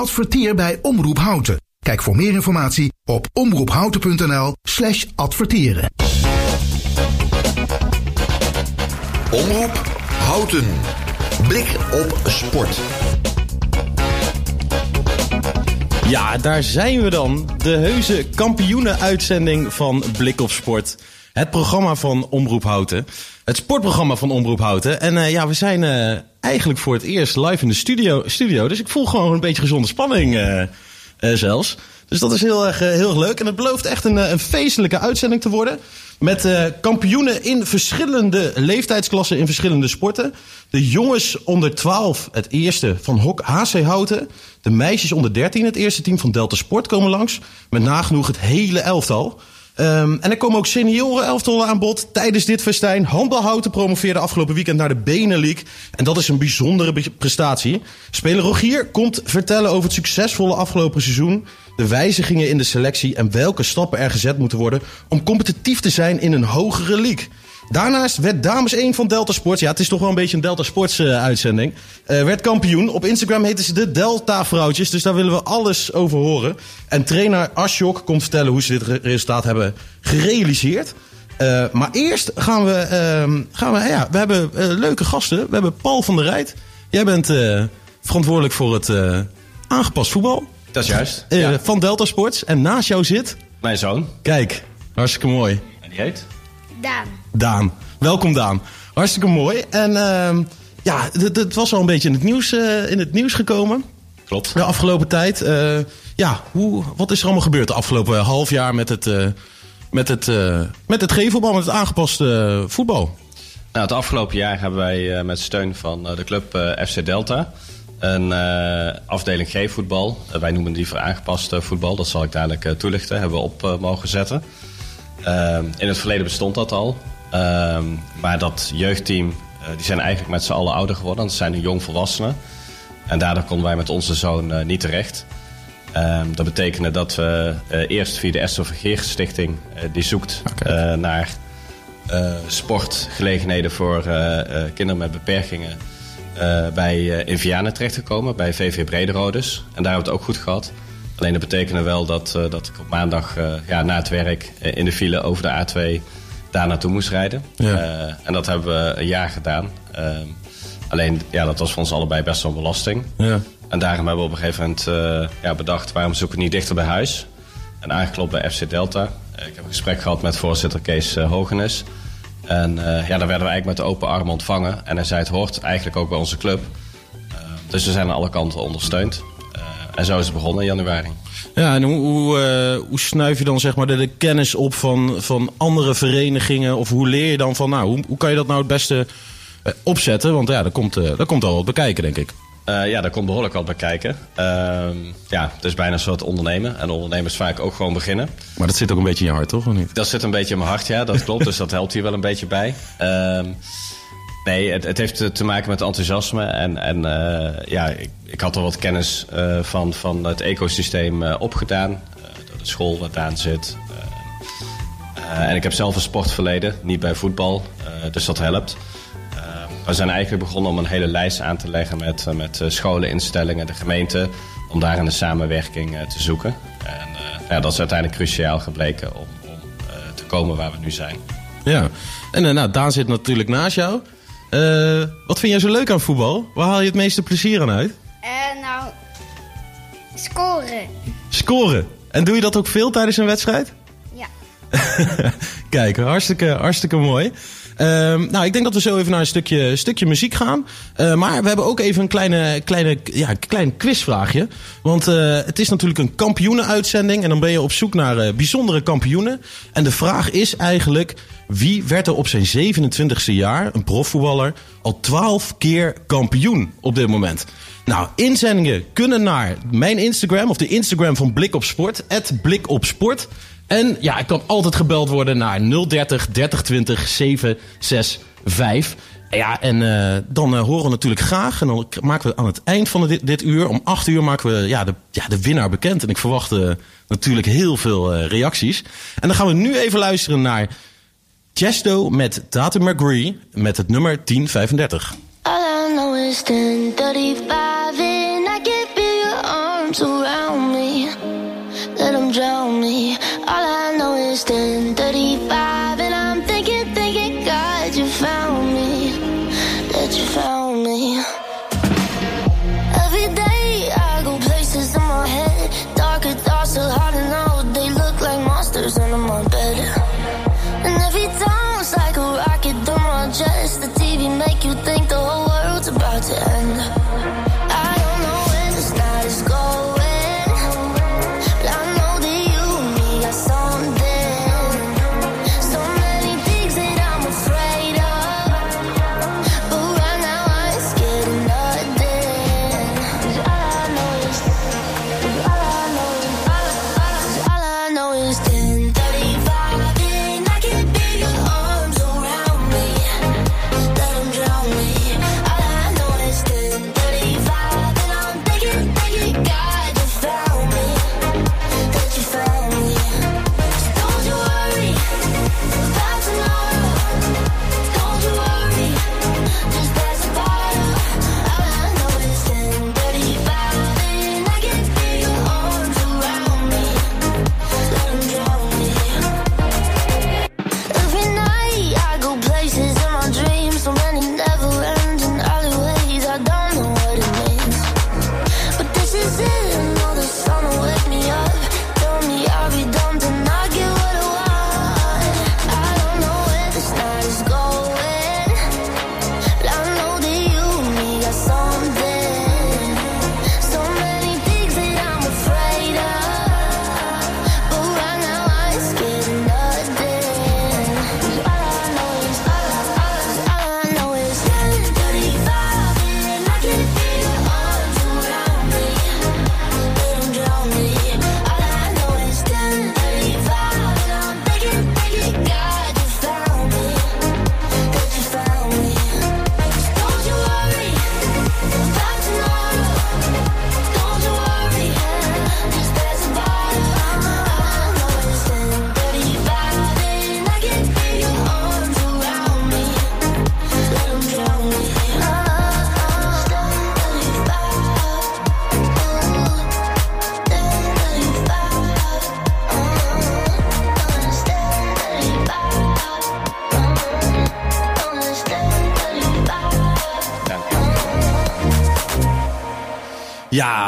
Adverteer bij Omroep Houten. Kijk voor meer informatie op omroephouten.nl slash adverteren. Omroep Houten. Blik op sport. Ja, daar zijn we dan. De heuse kampioenenuitzending van Blik op Sport. Het programma van Omroep Houten. Het sportprogramma van Omroep Houten. En uh, ja, we zijn uh, eigenlijk voor het eerst live in de studio. studio dus ik voel gewoon een beetje gezonde spanning uh, zelfs. Dus dat is heel erg, heel erg leuk. En het belooft echt een, een feestelijke uitzending te worden. Met kampioenen in verschillende leeftijdsklassen in verschillende sporten. De jongens onder 12, het eerste van Hok HC Houten. De meisjes onder 13, het eerste team van Delta Sport komen langs. Met nagenoeg het hele elftal. Um, en er komen ook senioren elftallen aan bod tijdens dit festijn. Handbalhouten promoveerde afgelopen weekend naar de Benelink. En dat is een bijzondere prestatie. Speler Rogier komt vertellen over het succesvolle afgelopen seizoen. De wijzigingen in de selectie en welke stappen er gezet moeten worden om competitief te zijn in een hogere league. Daarnaast werd dames 1 van Delta Sports, ja het is toch wel een beetje een Delta Sports uh, uitzending, uh, werd kampioen. Op Instagram heten ze de Delta Vrouwtjes, dus daar willen we alles over horen. En trainer Ashok komt vertellen hoe ze dit re resultaat hebben gerealiseerd. Uh, maar eerst gaan we, gaan we ja, we hebben leuke gasten. We hebben Paul van der Rijt. Jij bent verantwoordelijk voor het aangepast voetbal. Dat is juist. Ja. Van Delta Sports. En naast jou zit... Mijn zoon. Kijk, hartstikke mooi. En die heet? Daan. Daan. Welkom Daan. Hartstikke mooi. En uh, ja, het was al een beetje in het nieuws, uh, in het nieuws gekomen. Klopt. De afgelopen tijd. Uh, ja, hoe, wat is er allemaal gebeurd de afgelopen half jaar met het, met het, met het G-voetbal, met het aangepaste voetbal? Nou, het afgelopen jaar hebben wij met steun van de club FC Delta een afdeling G-voetbal. wij noemen die voor aangepast voetbal. Dat zal ik dadelijk toelichten. Hebben we op mogen zetten. Ehm, in het verleden bestond dat al. Ehm, maar dat jeugdteam, uh, die zijn eigenlijk met z'n allen ouder geworden. Dat zijn nu jongvolwassenen. En daardoor konden wij met onze zoon uh, niet terecht. Um, dat betekende dat we uh, eerst via de Esther Vergeer Stichting... die zoekt okay. naar sportgelegenheden voor kinderen met beperkingen... bij in Vianen terechtgekomen, bij VV Brederodes. En daar hebben we het ook goed gehad. Alleen dat betekende wel dat, dat ik op maandag ja, na het werk in de file over de A2 daar naartoe moest rijden. Ja. en dat hebben we een jaar gedaan. Ehm, alleen ja, dat was voor ons allebei best wel belasting. Ja. En daarom hebben we op een gegeven moment ja, bedacht... waarom zoeken we niet dichter bij huis? En aangeklopt bij FC Delta. ik heb een gesprek gehad met voorzitter Kees Hogenes. En ja, daar werden we eigenlijk met de open armen ontvangen. En hij zei, het hoort eigenlijk ook bij onze club. Ehm, dus we zijn aan alle kanten ondersteund. En zo is het begonnen in januari. Ja, en hoe, hoe, uh, hoe snuif je dan zeg maar de, de, kennis op van, van andere verenigingen? Of hoe leer je dan van, nou, hoe, hoe kan je dat nou het beste uh, opzetten? Want ja, daar komt, uh, daar komt al wat bekijken, denk ik. ja, daar komt behoorlijk wat bekijken. Ehm, ja, het is bijna een soort ondernemen. En ondernemers vaak ook gewoon beginnen. Maar dat zit ook een beetje in je hart, toch? Of niet? Dat zit een beetje in mijn hart, ja, dat klopt. dus dat helpt hier wel een beetje bij. Ehm, Nee, het, heeft te maken met enthousiasme. En, en uh, ja, ik, ik, had al wat kennis uh, van, van het ecosysteem opgedaan. door de school waar Daan zit. en ik heb zelf een sportverleden, niet bij voetbal. dus dat helpt. we zijn eigenlijk begonnen om een hele lijst aan te leggen met, met scholen, instellingen, de gemeente. Om daar een samenwerking te zoeken. En ja, dat is uiteindelijk cruciaal gebleken om, om te komen waar we nu zijn. Ja, en nou, Daan zit natuurlijk naast jou. Uh, wat vind jij zo leuk aan voetbal? Waar haal je het meeste plezier aan uit? Uh, nou, scoren. Scoren? En doe je dat ook veel tijdens een wedstrijd? Ja. Kijk, hartstikke, hartstikke mooi. Uh, nou, ik denk dat we zo even naar een stukje, stukje muziek gaan. Uh, maar we hebben ook even een kleine, kleine, ja, klein quizvraagje. Want uh, het is natuurlijk een kampioenenuitzending. En dan ben je op zoek naar uh, bijzondere kampioenen. En de vraag is eigenlijk... Wie werd er op zijn 27e jaar, een profvoetballer, al 12 keer kampioen op dit moment? Nou, inzendingen kunnen naar mijn Instagram of de Instagram van Blik op Sport, Blik op Sport. En ja, ik kan altijd gebeld worden naar 030 3020 765. Ja, en uh, dan uh, horen we natuurlijk graag. En dan maken we aan het eind van dit, dit uur, om 8 uur, maken we ja, de, ja, de winnaar bekend. En ik verwacht uh, natuurlijk heel veel reacties. En dan gaan we nu even luisteren naar Chesto met Tate McGree met het nummer 1035. All I know is 1035 and I can feel your arms around me. Let them drown me.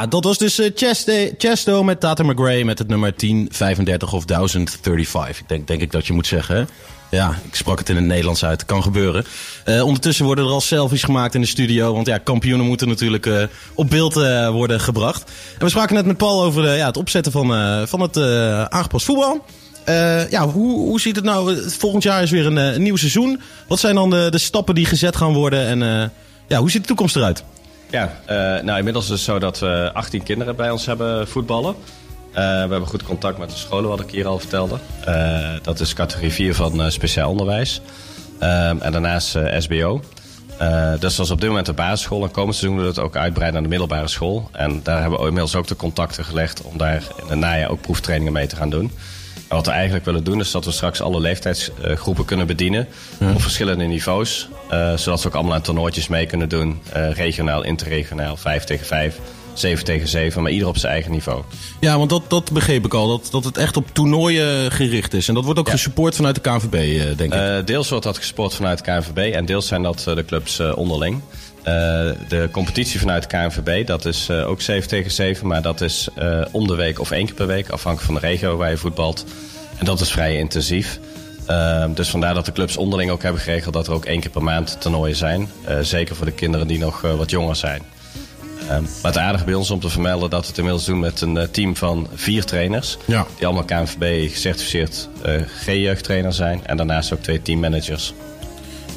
Dat was dus eh, Chesto, met Tata McGray met het nummer 1035 of 1035. Ik denk, denk ik dat je moet zeggen. Ja, ik sprak het in het Nederlands uit. Kan gebeuren. Eh, ondertussen worden er al selfies gemaakt in de studio. Want ja, kampioenen moeten natuurlijk eh, op beeld worden gebracht. En we spraken net met Paul over ja, het opzetten van, van het aangepast voetbal. Ja, hoe, hoe ziet het nou? Volgend jaar is weer een, een nieuw seizoen. Wat zijn dan de, de stappen die gezet gaan worden? En ja, hoe ziet de toekomst eruit? Ja, eh, nou inmiddels is het zo dat we 18 kinderen bij ons hebben voetballen. Eh, we hebben goed contact met de scholen, wat ik hier al vertelde. Eh, dat is categorie 4 van speciaal onderwijs. En daarnaast SBO. Dus dat is op dit moment de basisschool. En komend seizoen willen we het ook uitbreiden naar de middelbare school. En daar hebben we inmiddels ook de contacten gelegd om daar in het najaar ook proeftrainingen mee te gaan doen. En wat we eigenlijk willen doen is dat we straks alle leeftijdsgroepen kunnen bedienen. Op verschillende niveaus. eh, zodat we ook allemaal aan toernooitjes mee kunnen doen. eh, regionaal, interregionaal, 5 tegen 5, 7 tegen 7. Maar ieder op zijn eigen niveau. Ja, want dat, dat begreep ik al. Dat, dat het echt op toernooien gericht is. En dat wordt ook Ja. gesupport vanuit de KNVB, eh, denk ik. Deels wordt dat gesport vanuit de KNVB en deels zijn dat de clubs onderling. Eh, de competitie vanuit de KNVB, dat is eh, ook 7 tegen 7, maar dat is eh, om de week of één keer per week, afhankelijk van de regio waar je voetbalt. En dat is vrij intensief. Eh, dus vandaar dat de clubs onderling ook hebben geregeld dat er ook één keer per maand toernooien zijn. Zeker voor de kinderen die nog wat jonger zijn. Eh, maar het aardige bij ons om te vermelden dat we het inmiddels doen met een team van vier trainers. Ja. Die allemaal KNVB gecertificeerd G-jeugdtrainer zijn. En daarnaast ook twee teammanagers.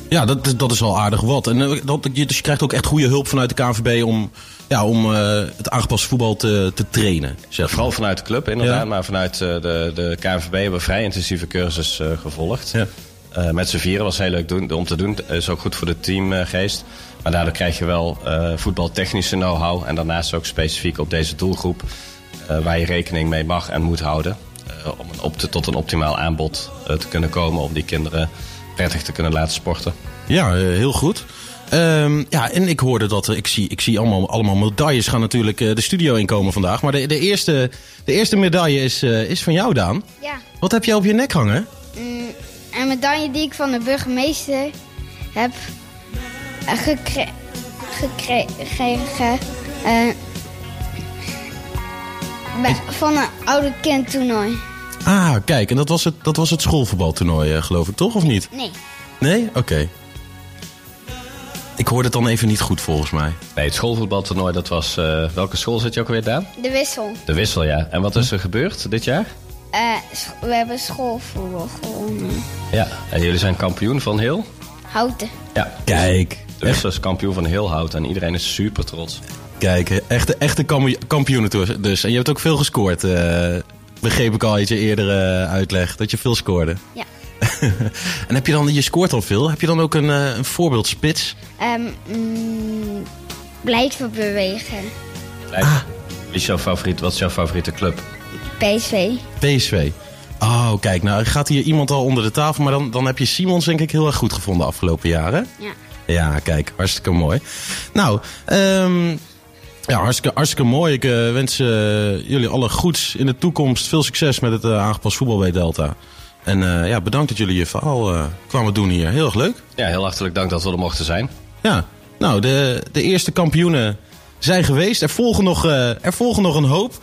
Ja, dat, is- dat is al aardig wat. En eh, dat, je- dus je krijgt ook echt goede hulp vanuit de KNVB om, ja, om eh, het aangepast voetbal te, te trainen. Zeg. Vooral vanuit de club inderdaad, Ja. maar vanuit eh, de, de KNVB hebben we vrij intensieve cursus gevolgd. Ja. Met z'n vieren was heel leuk doen, om te doen. Is ook goed voor de teamgeest. Maar daardoor krijg je wel voetbaltechnische know-how. En daarnaast ook specifiek op deze doelgroep. waar je rekening mee mag en moet houden. om een op te, tot een optimaal aanbod te kunnen komen. Om die kinderen prettig te kunnen laten sporten. Ja, eh, heel goed. Eh, Ehm, ja, en ik hoorde dat er, ik zie, ik zie allemaal, allemaal medailles gaan natuurlijk eh, de studio inkomen vandaag. Maar de, de, eerste, de eerste medaille is, eh, is van jou, Daan. Ja. Wat heb jij op je nek hangen? Mm, een medaille die ik van de burgemeester heb eh, gekre- gekregen. eh, van een oude kindtoernooi. Ah, kijk, en dat was het, dat was het schoolvoetbaltoernooi, eh, geloof ik, toch? Of niet? Nee. Nee? Oké. Ik hoorde het dan even niet goed, volgens mij. Nee, het schoolvoetbaltoernooi, dat was... eh, welke school zit je ook weer, Daan? De wissel. De Wissel, ja. En wat is er gebeurd dit jaar? Eh, sch- we hebben schoolvoetbal gewonnen. Ja. En jullie zijn kampioen van heel? Houten. Ja. Kijk. De Wissel is kampioen van heel hout en iedereen is super trots. Kijk, echte, echte kamp- kampioenen dus- dus. En je hebt ook veel gescoord. eh, begreep ik al uit je eerdere uitleg, dat je veel scoorde. Ja. en heb je dan, je scoort al veel, heb je dan ook een, eh, een voorbeeldspits? Ehm mm, blijven bewegen. Ah. Wie is jouw favoriet, wat is jouw favoriete club? PSV. PSV. Oh, kijk, nou gaat hier iemand al onder de tafel, maar dan, dan heb je Simons denk ik heel erg goed gevonden de afgelopen jaren. Ja. Ja, kijk, hartstikke mooi. Nou, ehm, ja, hartstikke, hartstikke mooi. Ik eh, wens eh, jullie alle goeds in de toekomst. Veel succes met het eh, aangepast voetbal bij Delta. En ja, bedankt dat jullie je verhaal kwamen doen hier. Heel erg leuk. Ja, heel hartelijk dank dat we er mochten zijn. Ja, nou, de, de eerste kampioenen zijn geweest. Er volgen nog, er volgen nog een hoop.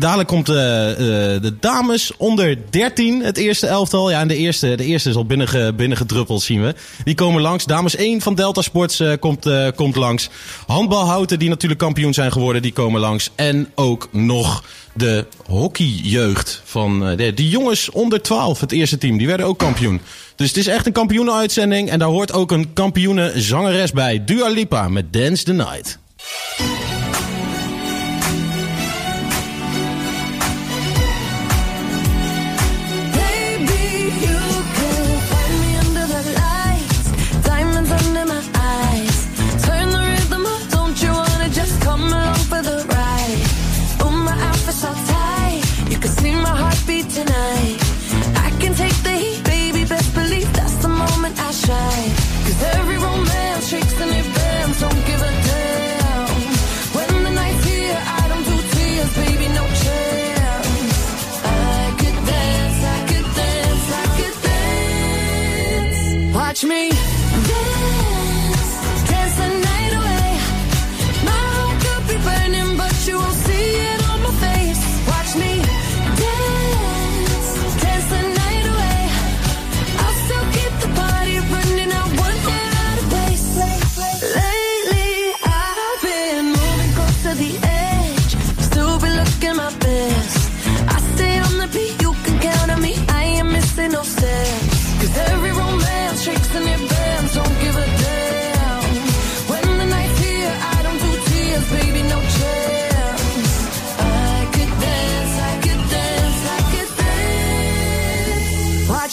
Dadelijk komt eh, eh, de dames onder 13, het eerste elftal. Ja, en de eerste, de eerste is al binnenge, binnengedruppeld, zien we. Die komen langs. Dames 1 van Delta Sports eh, komt, komt langs. Handbalhouten, die natuurlijk kampioen zijn geworden, die komen langs. En ook nog de hockeyjeugd van de, die jongens onder 12, het eerste team. Die werden ook kampioen. Dus het is echt een kampioenenuitzending. En daar hoort ook een kampioenenzangeres bij. Dua Lipa met Dance the Night. Dance. Watch me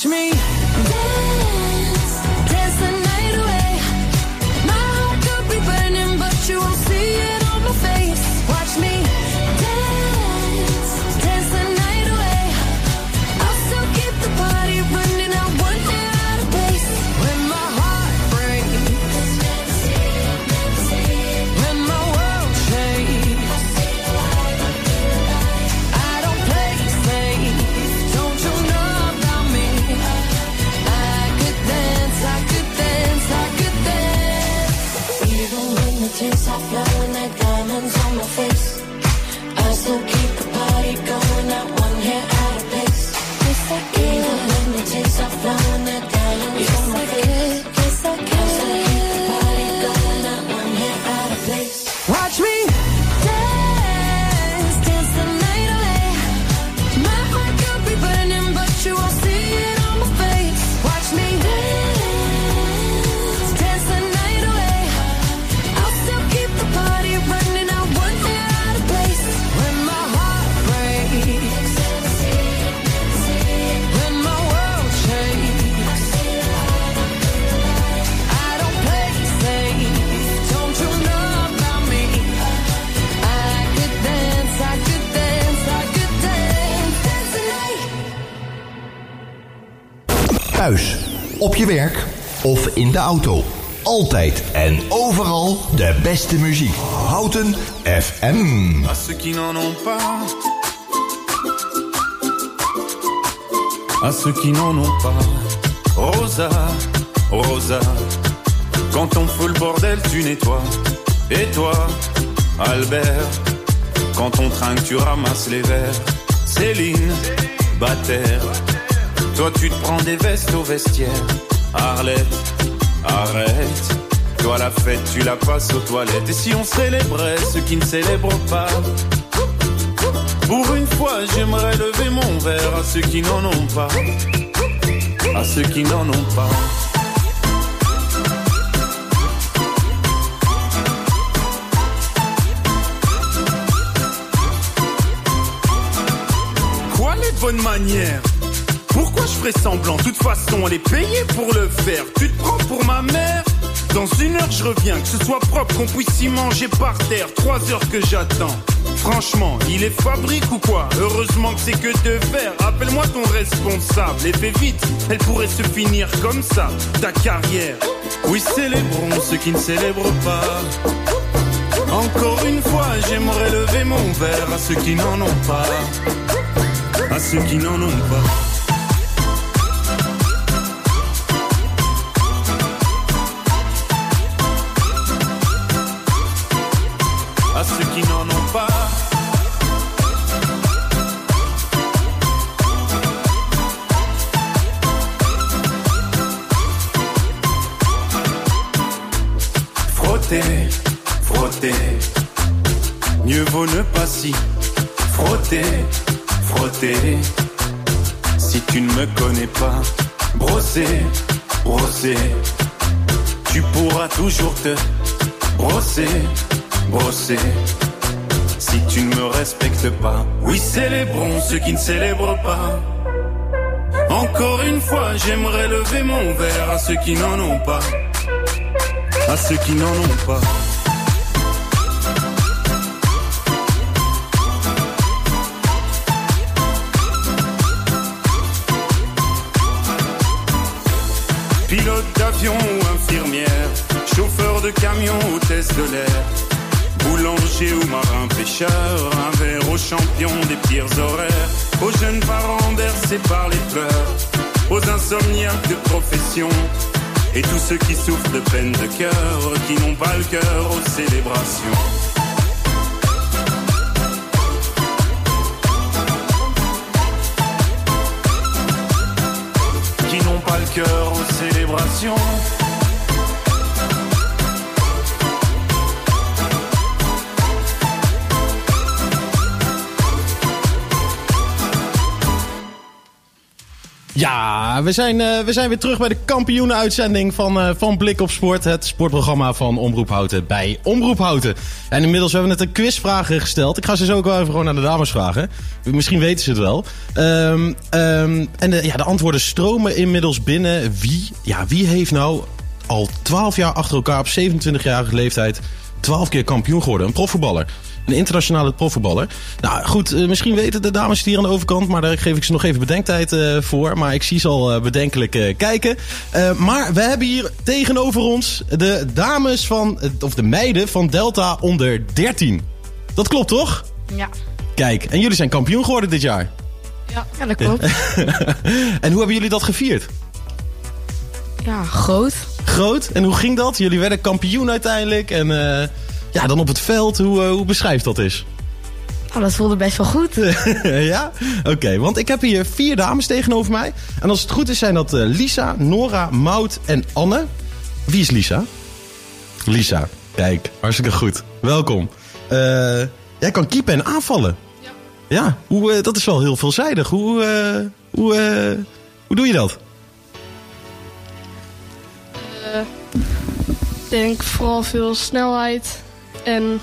me je werk of in de auto. Altijd en overal de beste muziek. Houten FM. À ceux qui n'en ont pas. À ceux qui n'en ont pas. Rosa, Rosa. Quand on fout le bordel, tu nettoies. Et toi, Albert. Quand on trinque, tu ramasses les verres. Céline, Bataire. Toi, tu te prends des vestes au vestiaire. Arlette, arrête. Toi, la fête, tu la passes aux toilettes. Et si on célébrait ceux qui ne célèbrent pas? Pour une fois, j'aimerais lever mon verre à ceux qui n'en ont pas. À ceux qui n'en ont pas. Quoi les bonnes manières? Je ferais semblant De toute façon, elle est payée pour le faire. Tu te prends pour ma mère Dans une heure, je reviens. Que ce soit propre, qu'on puisse y manger par terre. Trois heures que j'attends. Franchement, il est fabrique ou quoi? Heureusement que c'est que de faire. Appelle-moi ton responsable et fais vite. Elle pourrait se finir comme ça, ta carrière. Oui, célébrons ceux qui ne célèbrent pas. Encore une fois, j'aimerais lever mon verre à ceux qui n'en ont pas. À ceux qui n'en ont pas. Frotter, frotter. Si tu ne me connais pas, brosser, brosser. Tu pourras toujours te brosser, brosser. Si tu ne me respectes pas, oui, célébrons ceux qui ne célèbrent pas. Encore une fois, j'aimerais lever mon verre à ceux qui n'en ont pas. À ceux qui n'en ont pas. D'avion ou infirmière, chauffeur de camion, hôtesse de l'air, boulanger ou marin pêcheur, un verre aux champions des pires horaires, aux jeunes parents bercés par les pleurs, aux insomniaques de profession, et tous ceux qui souffrent de peine de cœur, qui n'ont pas le cœur aux célébrations. Passion! Ja, we zijn, eh, we zijn weer terug bij de kampioenenuitzending van, eh, van Blik op Sport. Het sportprogramma van Omroep Houten bij Omroep Houten. En inmiddels hebben we net een quizvraag gesteld. Ik ga ze zo ook wel even gewoon aan de dames vragen. Misschien weten ze het wel. Ehm, ehm, en de, ja, de antwoorden stromen inmiddels binnen. Wie, ja, wie heeft nou al 12 jaar achter elkaar op 27-jarige leeftijd 12 keer kampioen geworden? Een profvoetballer. Een internationale profvoetballer. Nou goed, eh, misschien weten de dames hier aan de overkant, maar daar geef ik ze nog even bedenktijd eh, voor. Maar ik zie ze al eh, bedenkelijk kijken. Maar we hebben hier tegenover ons de dames van, of de meiden van Delta onder 13. Dat klopt toch? Ja. Kijk, en jullie zijn kampioen geworden dit jaar. Ja, ja dat klopt. en hoe hebben jullie dat gevierd? Ja, groot. Groot. En hoe ging dat? Jullie werden kampioen uiteindelijk. En ja, dan op het veld. Hoe, eh, hoe beschrijft dat eens? Oh, dat voelde best wel goed. ja? Oké, want ik heb hier vier dames tegenover mij. En als het goed is zijn dat eh, Lisa, Nora, Maud en Anne. Wie is Lisa? Lisa, kijk, hartstikke goed. Welkom. Eh, jij kan keepen en aanvallen. Ja. Ja, hoe, eh, dat is wel heel veelzijdig. Hoe, eh, hoe, eh, hoe doe je dat? Ik denk vooral veel snelheid en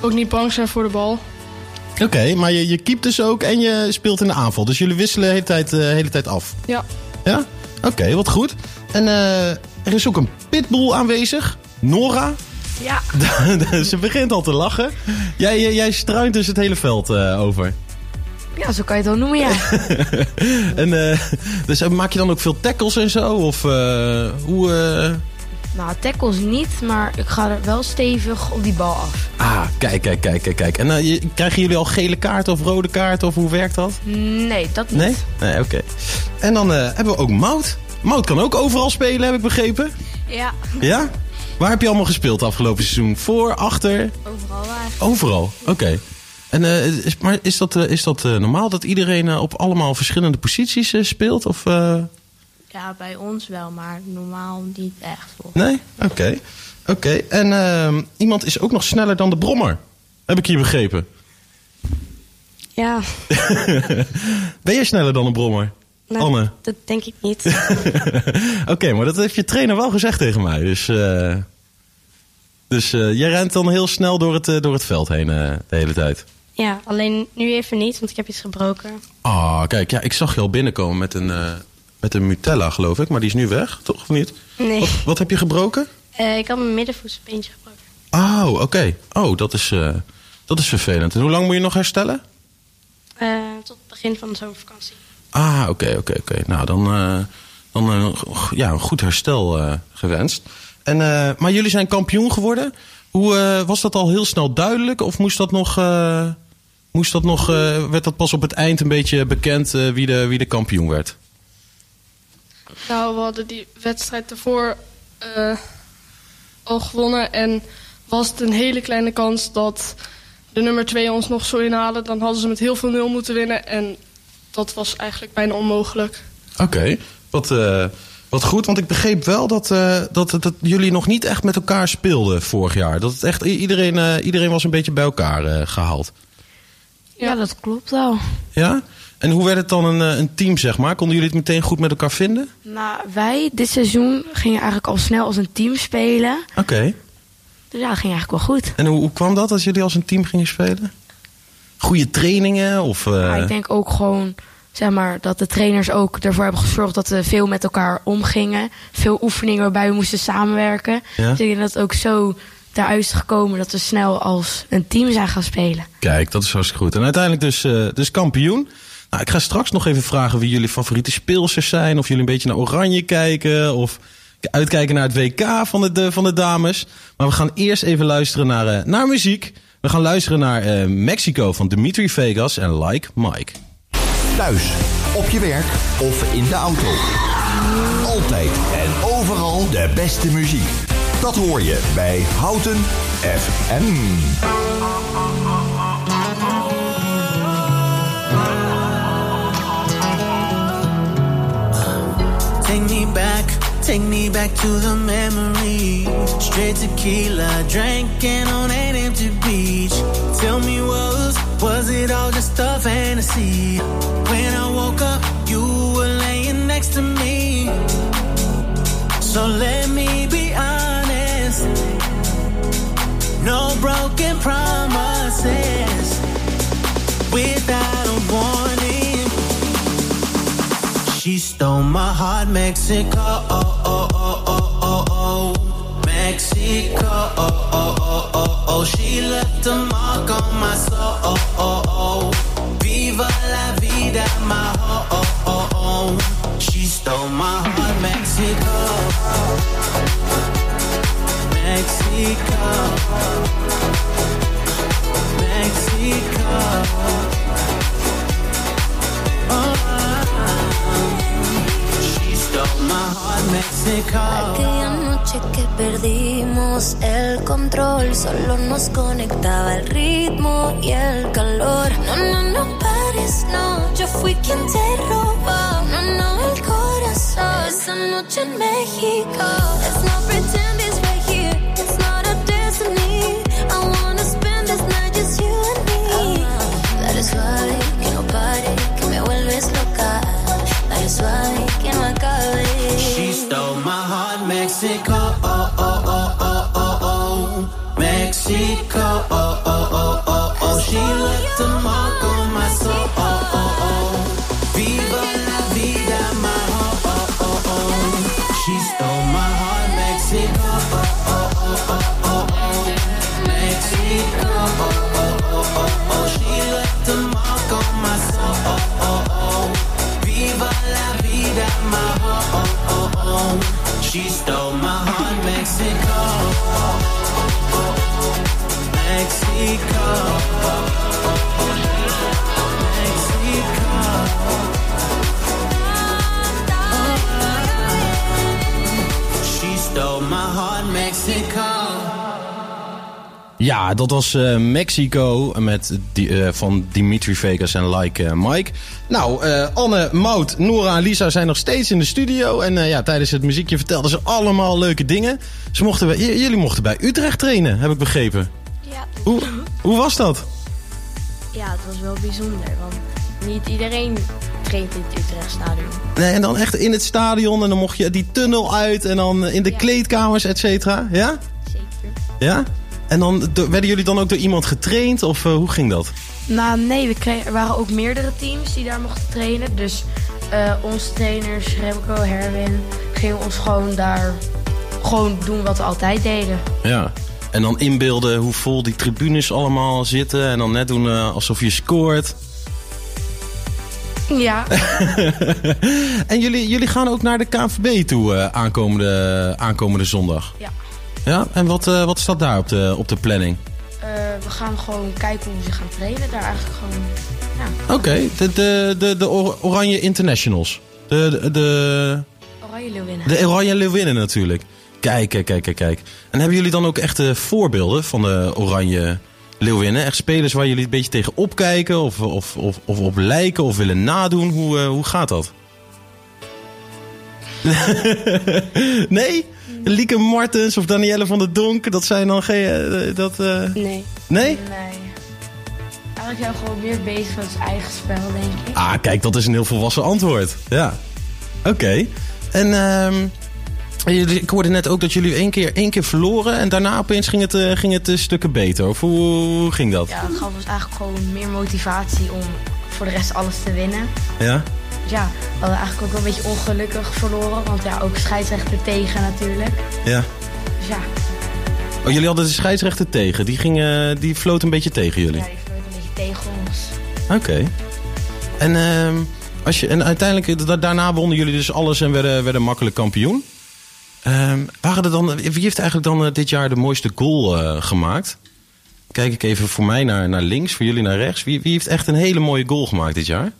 ook niet bang zijn voor de bal. Oké, maar je, je keept dus ook en je speelt in de aanval. Dus jullie wisselen de hele tijd, de hele tijd af. Ja, Ja? Oké, wat goed. En eh, er is ook een pitbull aanwezig. Nora. Ja. Ze begint al te lachen. Jij, jij, jij struint dus het hele veld eh, over. Ja, zo kan je het wel noemen, ja. En, eh, dus eh, maak je dan ook veel tackles en zo? Of eh, hoe... Nou, tackles niet, maar ik ga er wel stevig op die bal af. Ah, kijk, kijk, kijk, kijk, kijk. En eh, krijgen jullie al gele kaart of rode kaart of hoe werkt dat? Nee, dat niet. Nee? Nee, oké. En dan eh, hebben we ook Mout. Mout kan ook overal spelen, heb ik begrepen. Ja, Ja? Waar heb je allemaal gespeeld afgelopen seizoen? Voor, achter? overal waar. Overal, oké. En, eh, is, maar is dat, is dat normaal dat iedereen op allemaal verschillende posities speelt? Of, Ja, bij ons wel, maar normaal niet echt. Volgens nee? Oké. Oké. En ehm, iemand is ook nog sneller dan de brommer. Heb ik hier begrepen. Ja, Ben jij sneller dan een brommer? nou, Anne? dat denk ik niet. Oké, maar dat heeft je trainer wel gezegd tegen mij. Dus, eh, dus eh, jij rent dan heel snel door het, eh, door het veld heen eh, de hele tijd. ja, alleen nu even niet, want ik heb iets gebroken. Ah, kijk, ja, ik zag je al binnenkomen met een, eh, met een Mutella, geloof ik. Maar die is nu weg, toch? Of niet? Nee, Wat, wat heb je gebroken? Eh, ik had mijn middenvoetsbeentje gebroken. Oh, oké. Oh, dat is, eh, dat is vervelend. En hoe lang moet je nog herstellen? Eh, tot het begin van de zomervakantie. Ah, oké, oké, oké. Nou, dan, dan ja, een goed herstel gewenst. En, maar jullie zijn kampioen geworden. Hoe, was dat al heel snel duidelijk? Of moest dat nog, moest dat nog werd dat pas op het eind een beetje bekend wie, de, wie de kampioen werd? Nou, we hadden die wedstrijd ervoor eh, al gewonnen. En was het een hele kleine kans dat de nummer 2 ons nog zou inhalen. Dan hadden ze met heel veel nul moeten winnen. En dat was eigenlijk bijna onmogelijk. Oké, wat, eh, wat goed. Want ik begreep wel dat, eh, dat, dat jullie nog niet echt met elkaar speelden vorig jaar. Dat het echt, iedereen, eh, iedereen was een beetje bij elkaar eh, gehaald. Ja, dat klopt wel. Ja? En hoe werd het dan een, eh, een team, zeg maar? Konden jullie het meteen goed met elkaar vinden? Nou, wij dit seizoen gingen eigenlijk al snel als een team spelen. Oké. Dus ja, dat ging eigenlijk wel goed. En hoe, hoe kwam dat als jullie als een team gingen spelen? Goede trainingen? Of, eh, ik denk ook gewoon, zeg maar, dat de trainers ook ervoor hebben gezorgd dat we veel met elkaar omgingen. Veel oefeningen waarbij we moesten samenwerken. Ja. Dus ik denk dat het ook zo daaruit is gekomen dat we snel als een team zijn gaan spelen. Kijk, dat is hartstikke goed. En uiteindelijk dus, eh, dus kampioen. Nou, ik ga straks nog even vragen wie jullie favoriete speelsters zijn. Of jullie een beetje naar Oranje kijken. Of uitkijken naar het WK van de, de- van de dames. Maar we gaan eerst even luisteren naar, eh, naar muziek. We gaan luisteren naar eh, Mexico van Dimitri Vegas en Like Mike. Thuis, op je werk of in de auto. Altijd en overal de beste muziek. Dat hoor je bij Houten FM. Take me back, take me back to the memory. Straight tequila, drinking on an empty beach. Tell me, was was it all just a fantasy? When I woke up, you were laying next to me. So let me be honest. No broken promises. Without She stole my heart, Mexico. Oh, oh, oh, oh, oh, oh. Mexico. Oh, oh, oh, oh, oh. She left a mark on my soul. Oh, oh, oh. Viva la vida, my oh, oh, oh, oh. She stole my heart, Mexico. Mexico. Mexico. Aquella noche que perdimos el control, solo nos conectaba el ritmo y el calor. No, no, no pares, no, yo fui quien te robó. No, no, el corazón. Esa noche en México. Let's not pretend it's right here, it's not a destiny. I wanna spend this night just you and me. Dale suave, que no pare, que me vuelves loca. Dale suave, Ja, dat was eh, Mexico met die, eh, van Dimitri Vegas en Like eh, Mike. Nou, Anne, Mout, Nora en Lisa zijn nog steeds in de studio. En ja, tijdens het muziekje vertelden ze allemaal leuke dingen. Ze mochten bij, jullie mochten bij Utrecht trainen, heb ik begrepen. Ja. Hoe, hoe was dat? Ja, het was wel bijzonder, want niet iedereen traint in het Utrechtstadion. Nee, en dan echt in het stadion en dan mocht je die tunnel uit en dan in de kleedkamers, et cetera. Ja? Zeker. Ja? En dan werden jullie dan ook door iemand getraind of eh, hoe ging dat? Nou, nee, we kregen, er waren ook meerdere teams die daar mochten trainen. Dus eh, onze trainers, Remco, Herwin, gingen ons gewoon daar gewoon doen wat we altijd deden. Ja. En dan inbeelden hoe vol die tribunes allemaal zitten en dan net doen eh, alsof je scoort. Ja. en jullie, jullie gaan ook naar de KNVB toe aankomende, aankomende zondag. Ja. Ja, en wat, eh, wat staat daar op de, op de planning? Eh, we gaan gewoon kijken hoe ze gaan trainen. Daar eigenlijk gewoon, ja, Oké, de, de, de, de Or- Oranje Internationals. De, de, de, oranje leeuwinnen. de Oranje Leeuwinnen natuurlijk. Kijk, kijk, kijk, kijk, kijk. En hebben jullie dan ook echte voorbeelden van de Oranje Leeuwinnen? Echt spelers waar jullie een beetje tegen opkijken of, of, of, of op lijken of willen nadoen? Hoe, eh, hoe gaat dat? nee? Lieke Martens of Danielle van der Donk, dat zijn dan geen... eh, dat, eh, Nee. Nee? Nee. Eigenlijk zijn we gewoon meer bezig met ons eigen spel, denk ik. Ah, kijk, dat is een heel volwassen antwoord. Ja. Oké. En ehm, jullie- ik hoorde net ook dat jullie één keer, één keer verloren en daarna opeens ging het, eh, ging het stukken beter. Of hoe, hoe ging dat? Ja, dat gaf ons eigenlijk gewoon meer motivatie om voor de rest alles te winnen. Ja? Ja, we eigenlijk ook wel een beetje ongelukkig verloren. Want ja, ook scheidsrechter tegen natuurlijk. Ja. Dus ja, Oh, jullie hadden de scheidsrechter tegen. Die, ging, die floot een beetje tegen jullie. ja die vloot een beetje tegen ons. Oké. En, ehm, als je, en uiteindelijk, eh, da- daarna wonnen jullie dus alles en werden, werden makkelijk kampioen. Ehm, waren er dan, wie heeft eigenlijk dan eh, dit jaar de mooiste goal eh, gemaakt? Kijk ik even voor mij naar, naar links, voor jullie naar rechts. Wie, wie heeft echt een hele mooie goal gemaakt dit jaar?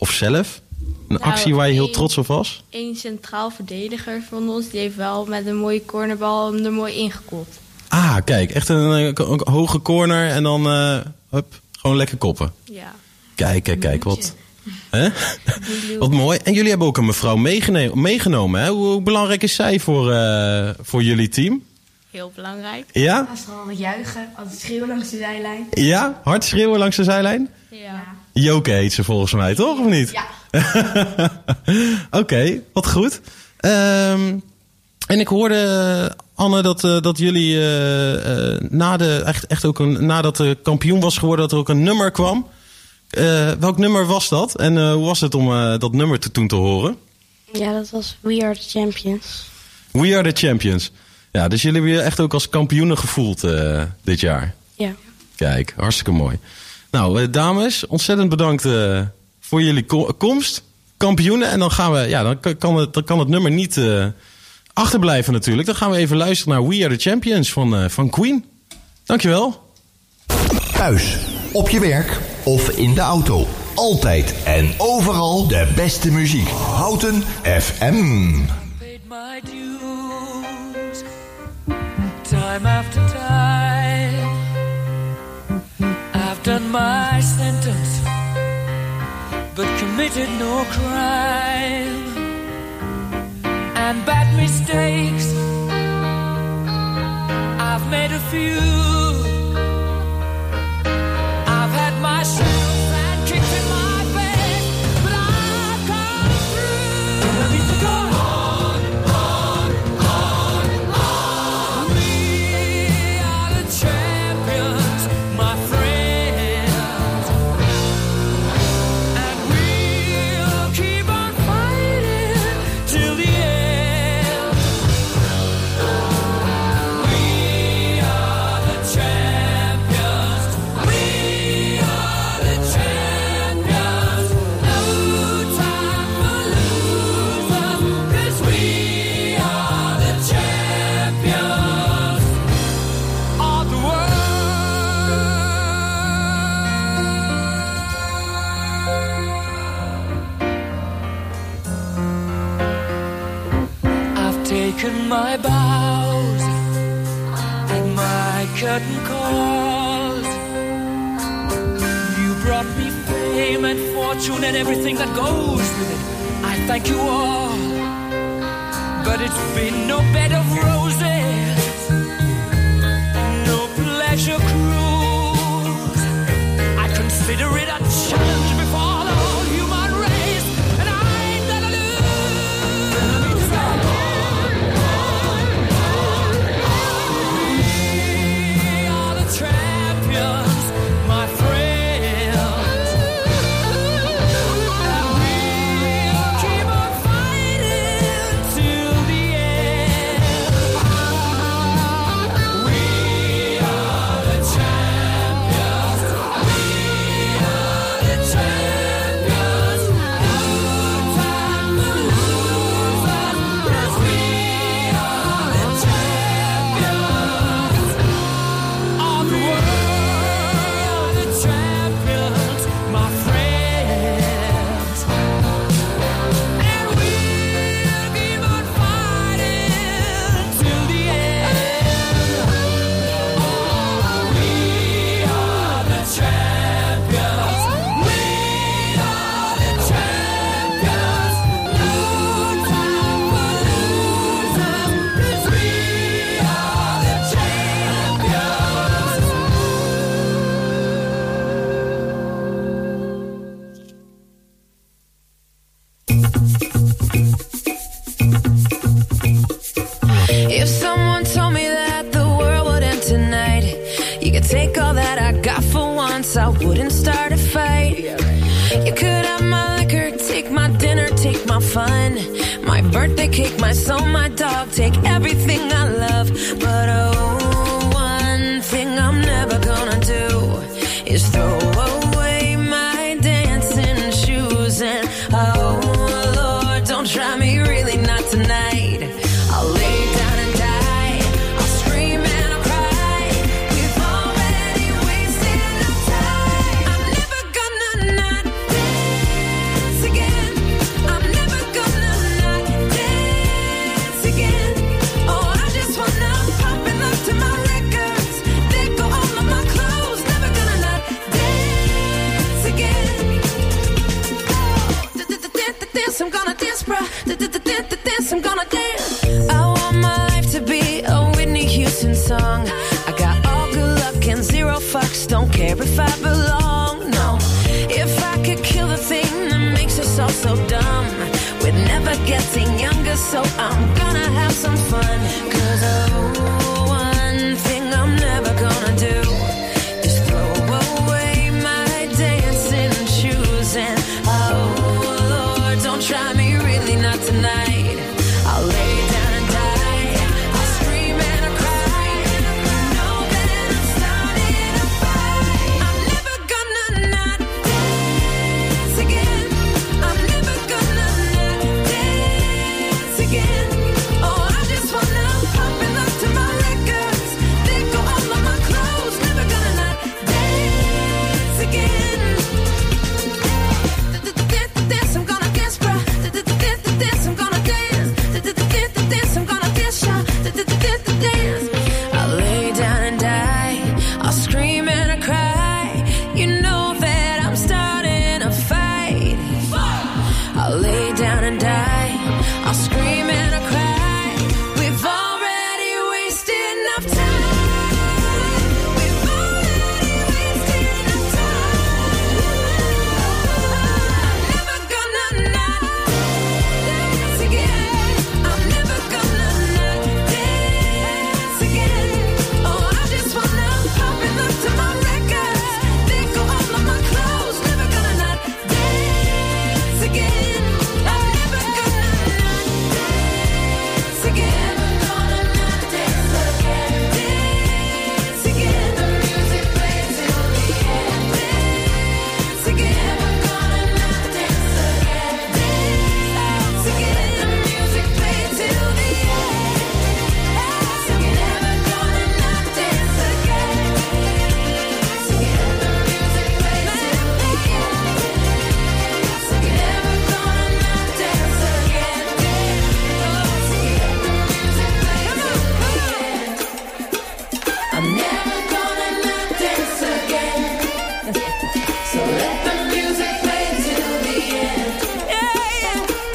Of zelf? Een Nou, actie waar je heel trots op was? Eén centraal verdediger van ons, die heeft wel met een mooie cornerbal hem er mooi ingekopt. Ah, kijk, echt een, eh, een hoge corner en dan eh, hup, gewoon lekker koppen. Ja. Kijk, kijk, kijk, wat, hè? wat mooi. En jullie hebben ook een mevrouw meegenomen. Hè? Hoe, hoe belangrijk is zij voor, eh, voor jullie team? Heel belangrijk. Ja? Als gewoon wat juichen, altijd schreeuwen langs de zijlijn. Ja? Hard schreeuwen langs de zijlijn? Ja. Joke heet ze volgens mij, toch? Of niet? Ja. Oké, wat goed. Ehm, en ik hoorde, Anne, dat, eh, dat jullie eh, eh, na de, echt, echt ook een, nadat de kampioen was geworden, dat er ook een nummer kwam. Welk nummer was dat? En hoe was het om dat nummer te, toen te horen? Ja, dat was We Are The Champions. We are the champions. Ja, dus jullie hebben je echt ook als kampioenen gevoeld dit jaar. Ja. Kijk, hartstikke mooi. Nou, eh, dames, ontzettend bedankt eh, voor jullie ko- komst. Kampioenen. En dan gaan we, ja, dan kan- het, dan kan het nummer niet eh, achterblijven natuurlijk. Dan gaan we even luisteren naar We Are The Champions van, eh, van Queen. Dankjewel. Thuis, op je werk of in de auto. Altijd en overal de beste muziek. Houten FM. paid my dues time after my sentence, but committed no crime. And bad mistakes, I've made a few. my bows and my curtain calls. You brought me fame and fortune and everything that goes with it. I thank you all, but it's been no bed of roses. fun. My birthday cake, my soul, my care if I belong. No, if I could kill the thing that makes us all so dumb, we're never getting younger, so I'm gonna have some fun.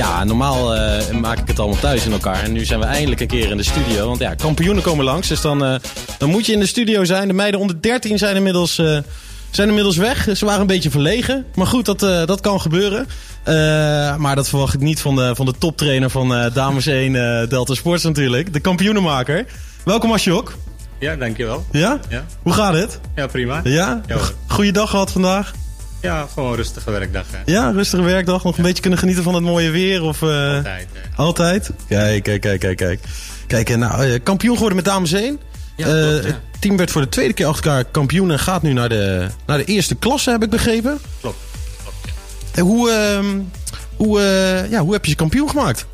Ja, normaal eh, maak ik het allemaal thuis in elkaar. En nu zijn we eindelijk een keer in de studio. Want ja, kampioenen komen langs. Dus dan, eh, dan moet je in de studio zijn. De meiden onder 13 zijn inmiddels, eh, zijn inmiddels weg. Ze waren een beetje verlegen. Maar goed, dat, dat kan gebeuren. Maar dat verwacht ik niet van de, van de toptrainer van Dames 1 eh, Delta Sports natuurlijk. De kampioenenmaker. Welkom Asjok. Ja, dankjewel. Ja? Ja, Hoe gaat het? ja prima. Ja? Ja, hoor. Goeie dag gehad vandaag? Ja gewoon een rustige werkdag. Hè. Ja, rustige werkdag. Nog een beetje kunnen genieten van het mooie weer? Of, eh, Altijd, Altijd? Kijk, kijk, kijk, kijk, kijk. Kijk, eh, nou, eh, kampioen geworden met dames 1. Ja, Eh, klopt, ja. Het team werd voor de tweede keer achter elkaar kampioen en gaat nu naar de, naar de eerste klasse, heb ik begrepen. Klopt. En hoe, ehm, hoe, ja, hoe heb je ze kampioen gemaakt?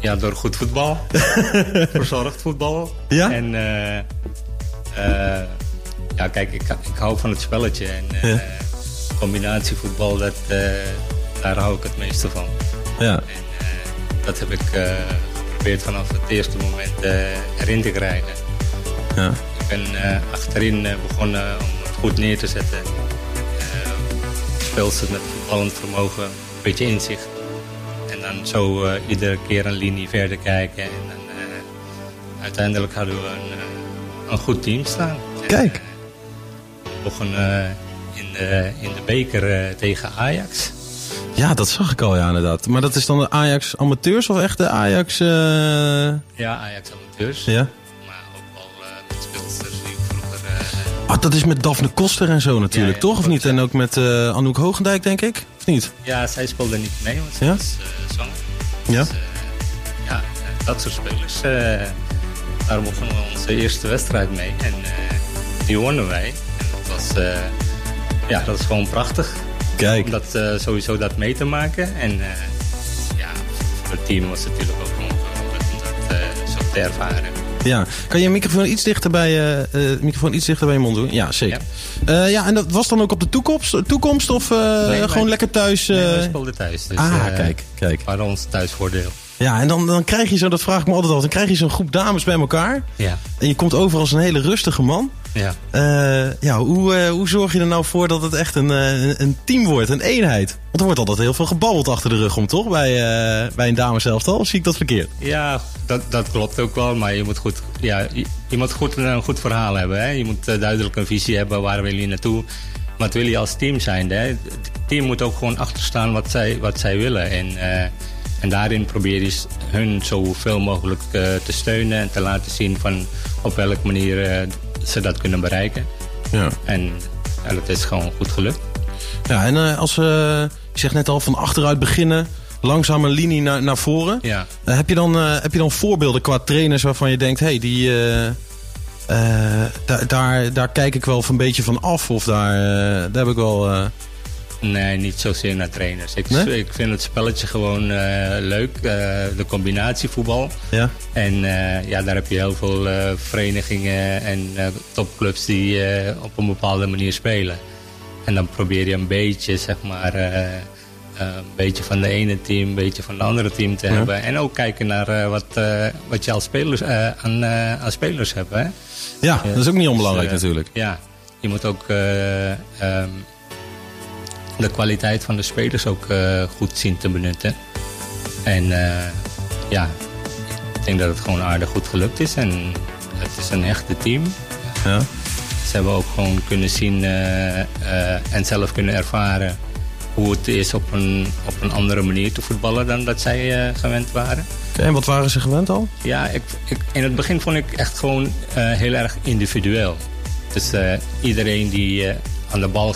Ja, door goed voetbal. Verzorgd voetbal. Ja? En eh, eh, ja, kijk, ik, ik hou van het spelletje. En eh, Ja. combinatievoetbal, dat, eh, daar hou ik het meeste van. Ja. Dat heb ik eh, geprobeerd vanaf het eerste moment eh, erin te krijgen. Ja. Ik ben eh, achterin eh, begonnen om het goed neer te zetten. Speelsters met voetballend vermogen, een beetje inzicht. En dan zo eh, iedere keer een linie verder kijken. En dan, eh, uiteindelijk hadden we een, eh, een goed team staan. Kijk. Begonnen eh, in, de, in de beker eh, tegen Ajax. Ja, dat zag ik al, ja, inderdaad. Maar dat is dan de Ajax amateurs of echt de Ajax... eh, Ja, Ajax amateurs. Ja? Maar ook wel eh, met speelsters die vroeger... eh, Ah, dat is met Daphne Koster en zo natuurlijk, Ja, ja, toch? Of niet? En ook met eh, Anouk Hoogendijk, denk ik? Of niet? Ja, zij speelde niet mee, want ze Ja? eh, zwanger. Ja? Ja, eh, dat soort spelers. eh, daar begonnen we onze eerste wedstrijd mee. En eh, die wonnen wij. Dat was, eh, ja, dat is gewoon prachtig. Kijk. Om dat, eh, sowieso dat mee te maken. En eh, ja, voor het team was het natuurlijk ook gewoon geweldig om dat zo te ervaren. Ja, kan je microfoon iets dichter bij, eh, microfoon iets dichter bij je mond doen? Ja, zeker. Ja, ja en dat was dan ook op de toekomst, toekomst of Nee, gewoon lekker thuis? Nee, speelden thuis. Dus, ah, kijk, kijk. We hadden ons thuisvoordeel. Ja, en dan, dan krijg je zo, dat vraag ik me altijd al, dan krijg je zo'n groep dames bij elkaar. Ja. En je komt over als een hele rustige man. Ja. Eh, ja, hoe, eh, hoe zorg je er nou voor dat het echt een, eh, een- een team wordt, een eenheid? Want er wordt altijd heel veel gebabbeld achter de rug om, toch? Bij, eh, bij een dameselftal, of zie ik dat verkeerd? Ja, dat, dat klopt ook wel. Maar je moet, goed, ja, je, je moet goed, een goed verhaal hebben. Hè? Je moet duidelijk een visie hebben. Waar wil je naartoe? Wat wil je als team zijn? Hè? Het team moet ook gewoon achterstaan wat zij, wat zij willen. En, en daarin probeer je hun zoveel mogelijk eh, te steunen. En te laten zien van op welke manier eh, ze dat kunnen bereiken. Ja. En ja, dat is gewoon goed gelukt. Ja, en eh, als, eh, je zegt net al, van achteruit beginnen, langzaam een linie naar, naar voren. Ja. Heb, je dan, heb je dan voorbeelden qua trainers waarvan je denkt, hé, hey, die... daar, daar, daar kijk ik wel een beetje van af. Of daar, daar heb ik wel... Nee, niet zozeer naar trainers. Ik, Nee? ik vind het spelletje gewoon eh, leuk. eh, de combinatie voetbal. Ja. En eh, ja, daar heb je heel veel verenigingen en topclubs die op een bepaalde manier spelen. En dan probeer je een beetje, zeg maar, een beetje van de ene team, een beetje van de andere team te Ja. hebben. En ook kijken naar wat, wat je als spelers, aan, aan spelers hebt. Hè? Ja, dat is ook niet onbelangrijk Dus, natuurlijk. Ja, je moet ook eh, ehm, de kwaliteit van de spelers ook eh, goed zien te benutten. En eh, ja, ik denk dat het gewoon aardig goed gelukt is. En het is een echte team. Ja. Ze hebben ook gewoon kunnen zien eh, en zelf kunnen ervaren hoe het is op een, op een andere manier te voetballen dan dat zij gewend waren. En wat waren ze gewend al? Ja, ik, ik, in het begin vond ik echt gewoon heel erg individueel. Dus iedereen die aan de bal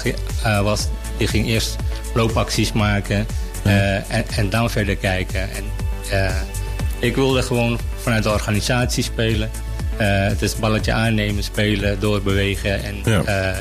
was, die ging eerst loopacties maken eh, en, en dan verder kijken. En, eh, ik wilde gewoon vanuit de organisatie spelen. Eh, het is balletje aannemen, spelen, doorbewegen. En Ja.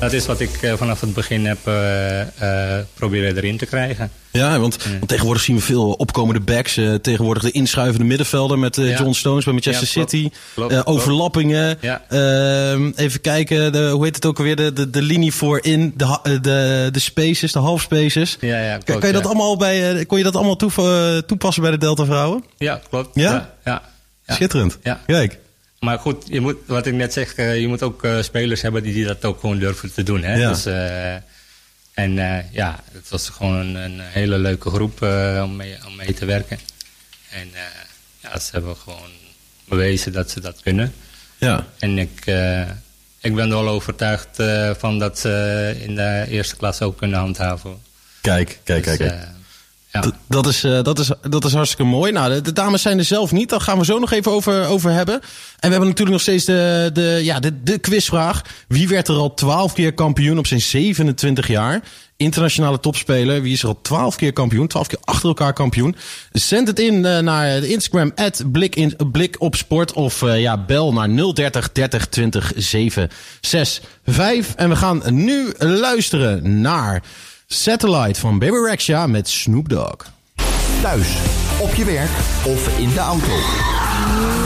Dat is wat ik eh, vanaf het begin heb eh, eh, proberen erin te krijgen. Ja, want, want tegenwoordig zien we veel opkomende backs. tegenwoordig de inschuivende middenvelder met. John Stones bij Manchester Ja, klopt. City. Klopt, klopt. overlappingen. Ja. Ehm, even kijken, de, hoe heet het ook alweer? De, de, de linie voorin, de, de, de spaces, de half spaces. Ja, ja, klopt, kan je dat allemaal bij, kon je dat allemaal toepassen bij de Delta Vrouwen? Ja, klopt. Ja, ja. Schitterend. Ja. Kijk. Maar goed, je moet, wat ik net zeg, eh, je moet ook eh, spelers hebben die, die dat ook gewoon durven te doen. Hè? Ja. Dus, eh, en ja, het was gewoon een, een hele leuke groep om, mee, om mee te werken. En ja, ze hebben gewoon bewezen dat ze dat kunnen. Ja. En ik, ik ben er wel overtuigd van dat ze in de eerste klas ook kunnen handhaven. Kijk, kijk, Dus, kijk. Dat is, eh, dat, is, dat is hartstikke mooi. Nou, de, dames zijn er zelf niet. Daar gaan we zo nog even over, over hebben. En we hebben natuurlijk nog steeds de, de, ja, de, de quizvraag. Wie werd er al 12 keer kampioen op zijn 27 jaar? Internationale topspeler. Wie is er al 12 keer kampioen? 12 keer achter elkaar kampioen. Zend het in eh, naar de Instagram. Blik, in, blik op sport. Of eh, ja, bel naar 030 30 20 765. En we gaan nu luisteren naar Satellite van Baby Rexha met Snoop Dogg. Thuis, op je werk of in de auto.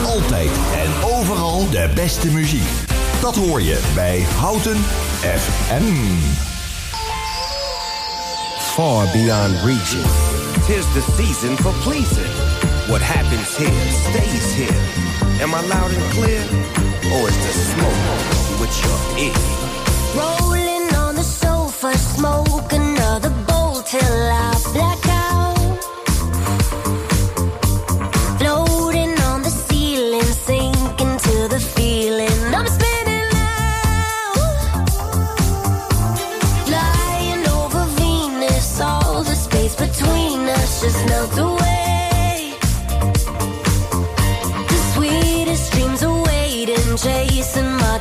Altijd en overal de beste muziek. Dat hoor je bij Houten FM. far beyond reaching. Tis the season for pleasing. What happens here stays here. Am I loud and clear? Or is the smoke with your ear? Rolling on the sofa, smoke another bowl till I black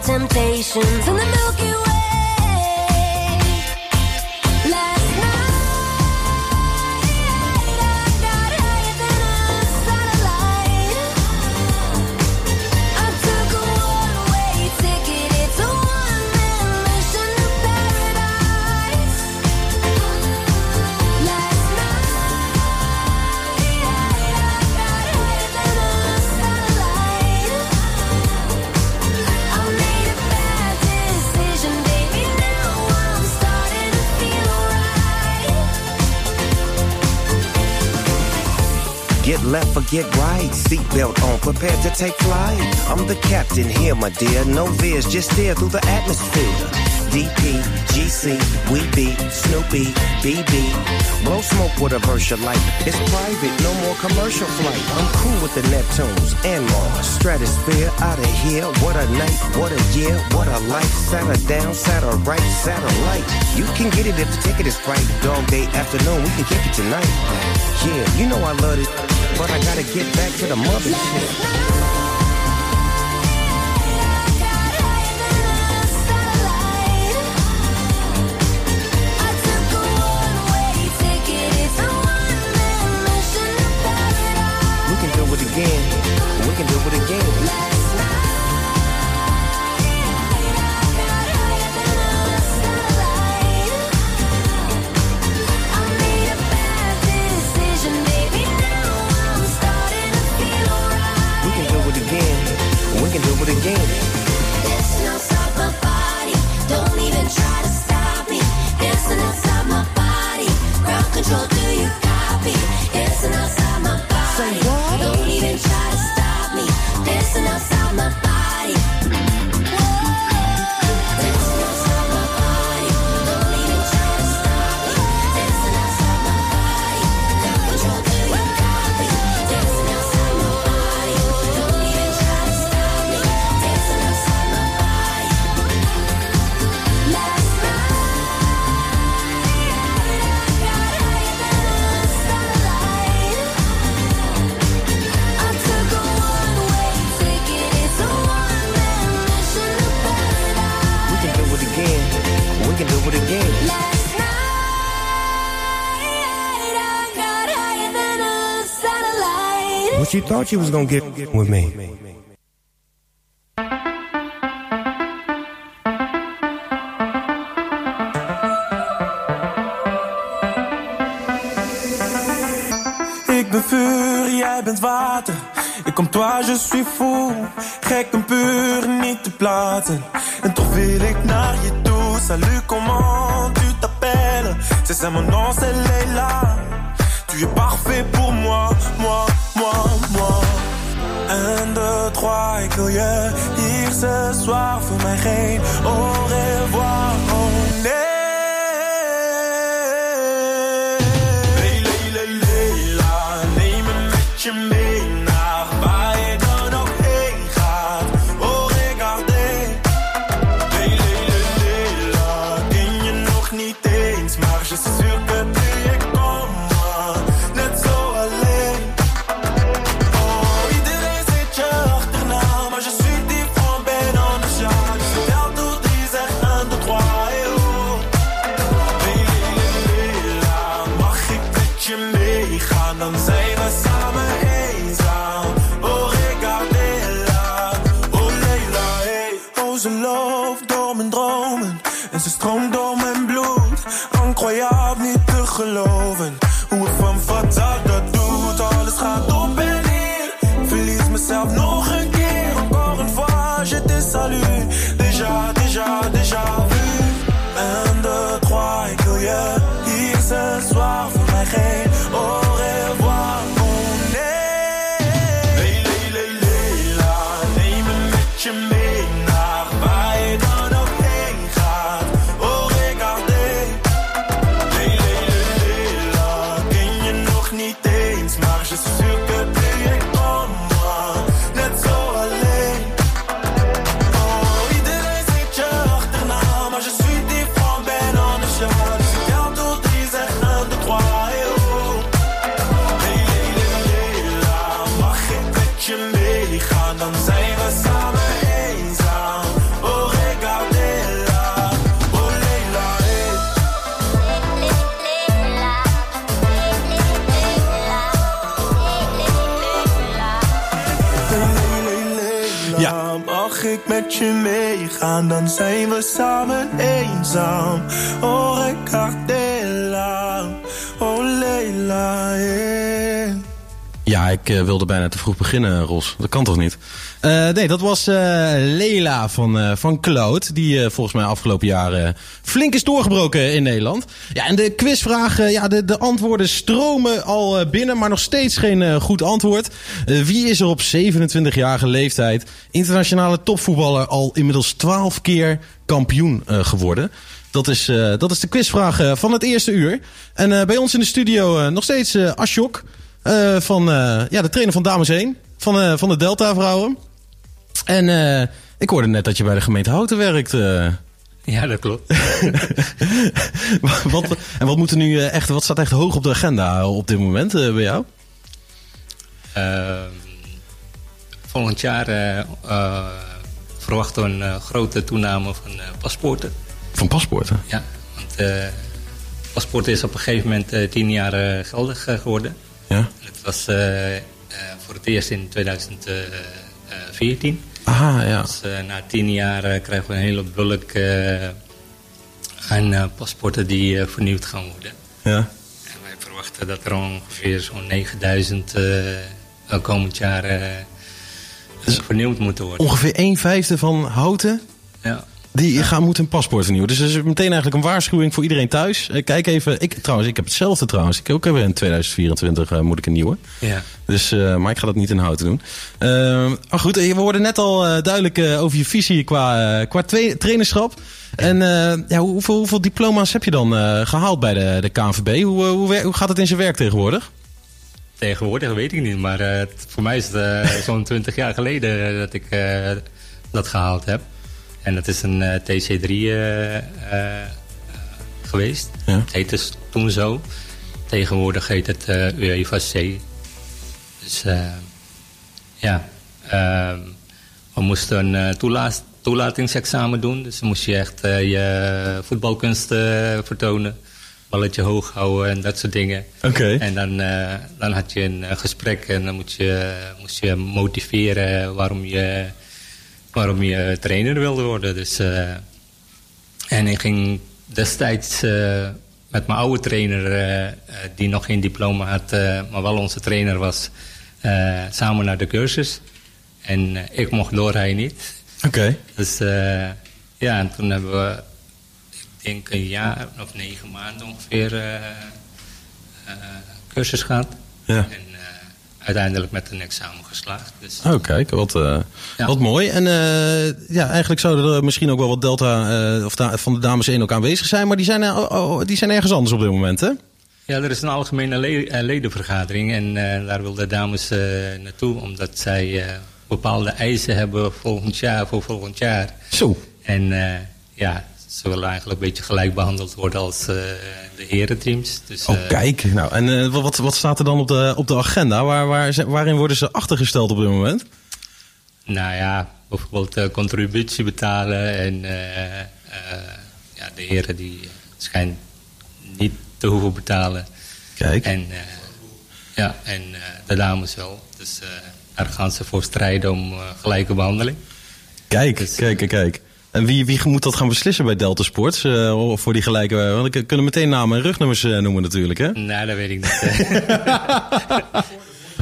temptations. In the Milky get right, seatbelt on, prepared to take flight. I'm the captain here, my dear. No veers, just steer through the atmosphere. DP, GC, we be Snoopy, BB. Blow smoke with a you like. It's private, no more commercial flight. I'm cool with the Neptunes and Mars. Stratosphere out of here. What a night, what a year, what a life. Sat her down, sat her right, satellite. You can get it if the ticket is right. Dog day afternoon, we can kick it tonight. Yeah, you know I love it, but I gotta get back to the mothership. We thought you was gonna get with me. Ik ben vuur, jij bent water. Ik kom toi, je suis fou. Gek en puur, niet te platen. En toch wil ik naar je toe. Salut, comment tu t'appelles? C'est mon geen au ik eh, wilde bijna te vroeg beginnen, Ros. Dat kan toch niet? Eh, nee, dat was eh, Leila van, van Cloud. Die volgens mij afgelopen jaren flink is doorgebroken in Nederland. Ja, en de quizvraag, ja, de, de antwoorden stromen al binnen, maar nog steeds geen goed antwoord. Wie is er op 27-jarige leeftijd internationale topvoetballer al inmiddels 12 keer kampioen geworden? Dat is, dat is de quizvraag van het eerste uur. En bij ons in de studio nog steeds Ashok. Eh, van eh, ja, de trainer van Dames 1. Van, eh, van de Delta Vrouwen. En ik hoorde net dat je bij de gemeente Houten werkt. Ja, dat klopt. wat, en wat, moet er nu echt, wat staat echt hoog op de agenda op dit moment bij jou? Ehm, volgend jaar verwachten we een grote toename van paspoorten. Van paspoorten? Ja, want eh paspoort is op een gegeven moment tien jaar geldig geworden. Ja. Het was eh, eh, voor het eerst in 2014. Aha, ja. Dus eh, na tien jaar eh, krijgen we een hele bulk eh, aan eh, paspoorten die eh, vernieuwd gaan worden. Ja. En wij verwachten dat er ongeveer zo'n 9000 eh, eh, komend jaar eh, vernieuwd moeten worden. Ongeveer een vijfde van Houten Ja. Die gaan moeten een paspoort vernieuwen. Dus dat is meteen eigenlijk een waarschuwing voor iedereen thuis. Eh, kijk even. Ik, trouwens, ik heb hetzelfde trouwens. Ik ook heb in 2024 eh, moet ik een nieuwe. Ja. Dus, eh, maar ik ga dat niet in houten doen. Eh, maar goed, we hoorden net al duidelijk over je visie qua, qua trainerschap. En ja, hoe- hoeveel, hoeveel diploma's heb je dan eh, gehaald bij de, de KNVB? Hoe, hoe, hoe gaat het in zijn werk tegenwoordig? Tegenwoordig weet ik niet, maar voor mij is het zo'n 20 jaar geleden dat ik dat gehaald heb. En dat is een eh, TC3 eh, eh, geweest. Ja. Het heette s- toen zo. Tegenwoordig heet het eh UEFA C. Dus eh, ja, ehm, we moesten een eh, toelaat, toelatingsexamen doen. Dus dan moest je echt je voetbalkunsten vertonen. Balletje hoog houden en dat soort dingen. Oké. En dan, dan had je een gesprek en dan moet je, moest je motiveren waarom je, waarom je trainer wilde worden. Dus, eh, en ik ging destijds eh, met mijn oude trainer, eh, eh, die nog geen diploma had, eh, maar wel onze trainer was, eh, samen naar de cursus. En eh, ik mocht door, hij niet. Oké. Dus eh, ja, en toen hebben we, ik denk een jaar of negen maanden ongeveer, eh, eh, cursus gehad. Ja. En eh, uiteindelijk met een examen geslaagd. Dus Oh, kijk, wat, eh, wat mooi. En eh, ja, eigenlijk zouden er misschien ook wel wat Delta eh, of da- van de dames 1 ook aanwezig zijn. Maar die zijn, oh, oh, die zijn ergens anders op dit moment, hè? Ja, er is een algemene le- ledenvergadering en daar wil de dames naartoe, omdat zij bepaalde eisen hebben volgend jaar, voor volgend jaar. Zo. En ja, ze willen eigenlijk een beetje gelijk behandeld worden als eh, de herenteams. Dus, Oh, eh, kijk. Nou, en eh, wat, wat staat er dan op de, op de agenda? Waar, waar, waarin worden ze achtergesteld op dit moment? Nou ja, bijvoorbeeld contributie betalen en ja, de heren die schijnen niet te hoeven betalen. Kijk. En, ja, en de dames wel. Dus daar gaan ze voor strijden om gelijke behandeling. Kijk, kijk, kijk, kijk. En wie, wie moet dat gaan beslissen bij Delta Sports? eh, voor die gelijke... Want ik kunnen meteen namen en rugnummers eh, noemen natuurlijk, hè? Nou, dat weet ik niet. eh.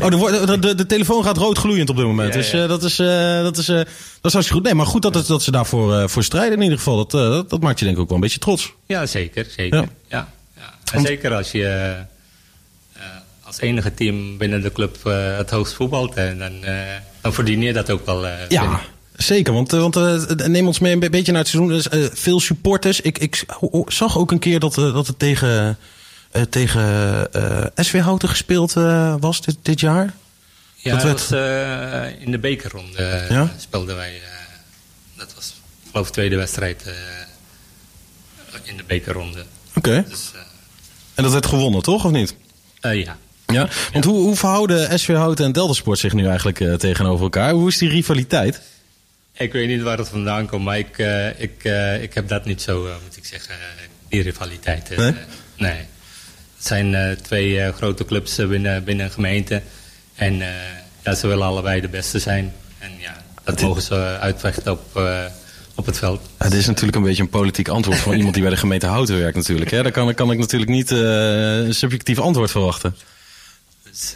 Oh, de, de, de, de telefoon gaat rood gloeiend op dit moment. Ja, dus ja. eh, dat, is, eh, dat, is, eh, dat is hartstikke goed. Nee, maar goed dat, het, dat ze daarvoor eh, voor strijden in ieder geval. Dat, eh, dat, dat maakt je denk ik ook wel een beetje trots. ja, zeker. zeker. Ja. Ja. Zeker als je eh, eh, als enige team binnen de club eh, het hoogst voetbalt. En dan, eh, dan verdien je dat ook wel. eh, Ja. Zeker. Want, eh, want eh, neem ons mee een be- beetje naar het seizoen. Dus, eh, veel supporters. Ik, ik zag ook een keer dat, dat het tegen, tegen SW Houten gespeeld was dit, dit jaar. Ja, Dat werd- was in de bekerronde Ja? speelden wij. dat was, geloof, de tweede wedstrijd in de bekerronde. Oké. Dus, En dat werd gewonnen, toch? Of niet? ja. Ja. Want hoe, hoe verhouden SW Houten en Delta Sport zich nu eigenlijk tegenover elkaar? Hoe is die rivaliteit? Ik weet niet waar het vandaan komt, maar ik, eh, ik, eh, ik heb dat niet zo, eh, moet ik zeggen, die rivaliteit. Nee? nee. Het zijn twee grote clubs binnen, binnen een gemeente. En ja, ze willen allebei de beste zijn. En ja, dat mogen ze uitvechten op, op het veld. Dit is natuurlijk een beetje een politiek antwoord van iemand die bij de gemeente Houten werkt natuurlijk. Hè? Daar kan, kan ik natuurlijk niet een subjectief antwoord verwachten. Dus,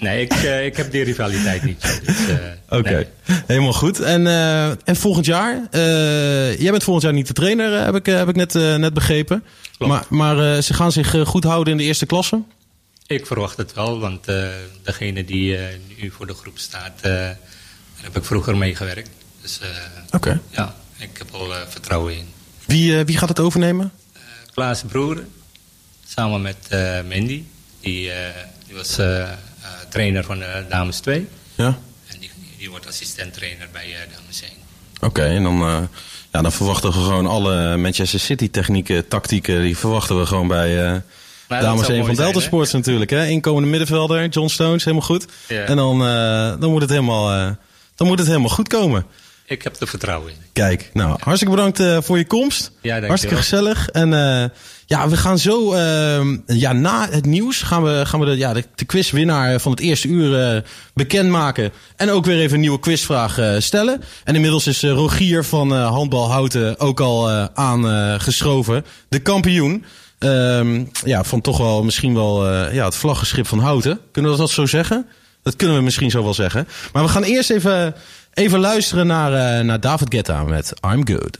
nee, ik, eh, ik heb die rivaliteit niet. Dus, eh, Oké, nee. helemaal goed. En, eh, en volgend jaar? jij bent volgend jaar niet de trainer, heb ik, heb ik net, net begrepen. Maar, maar ze gaan zich goed houden in de eerste klasse? Ik verwacht het wel, want degene die nu voor de groep staat, daar heb ik vroeger mee gewerkt. Dus Oké. ja, ik heb al vertrouwen in. Wie, wie gaat het overnemen? Klaas Broeren, samen met Mandy, die, die was trainer van de Dames 2. Ja. En die, die wordt assistent trainer bij eh, Dames 1. Oké, en dan, eh, ja, dan verwachten we gewoon alle Manchester City technieken, tactieken, die verwachten we gewoon bij eh dat dames zou 1 van zijn, Delta hè? Sports natuurlijk. Hè? Inkomende middenvelder, John Stones, helemaal goed. Ja. En dan, eh, dan, moet het helemaal, eh, dan moet het helemaal goed komen. Ik heb er vertrouwen in. Kijk, nou, hartstikke bedankt eh, voor je komst. Ja, hartstikke gezellig. En eh, ja, we gaan zo, eh, ja, na het nieuws gaan we, gaan we de, ja, de, quizwinnaar van het eerste uur eh, bekendmaken. En ook weer even een nieuwe quizvraag eh, stellen. En inmiddels is eh, Rogier van Handbal Houten ook al aangeschoven. de kampioen. Ehm, ja, van toch wel misschien wel ja, het vlaggenschip van Houten. Kunnen we dat zo zeggen? Dat kunnen we misschien zo wel zeggen. Maar we gaan eerst even, even luisteren naar, naar David Guetta met I'm Good.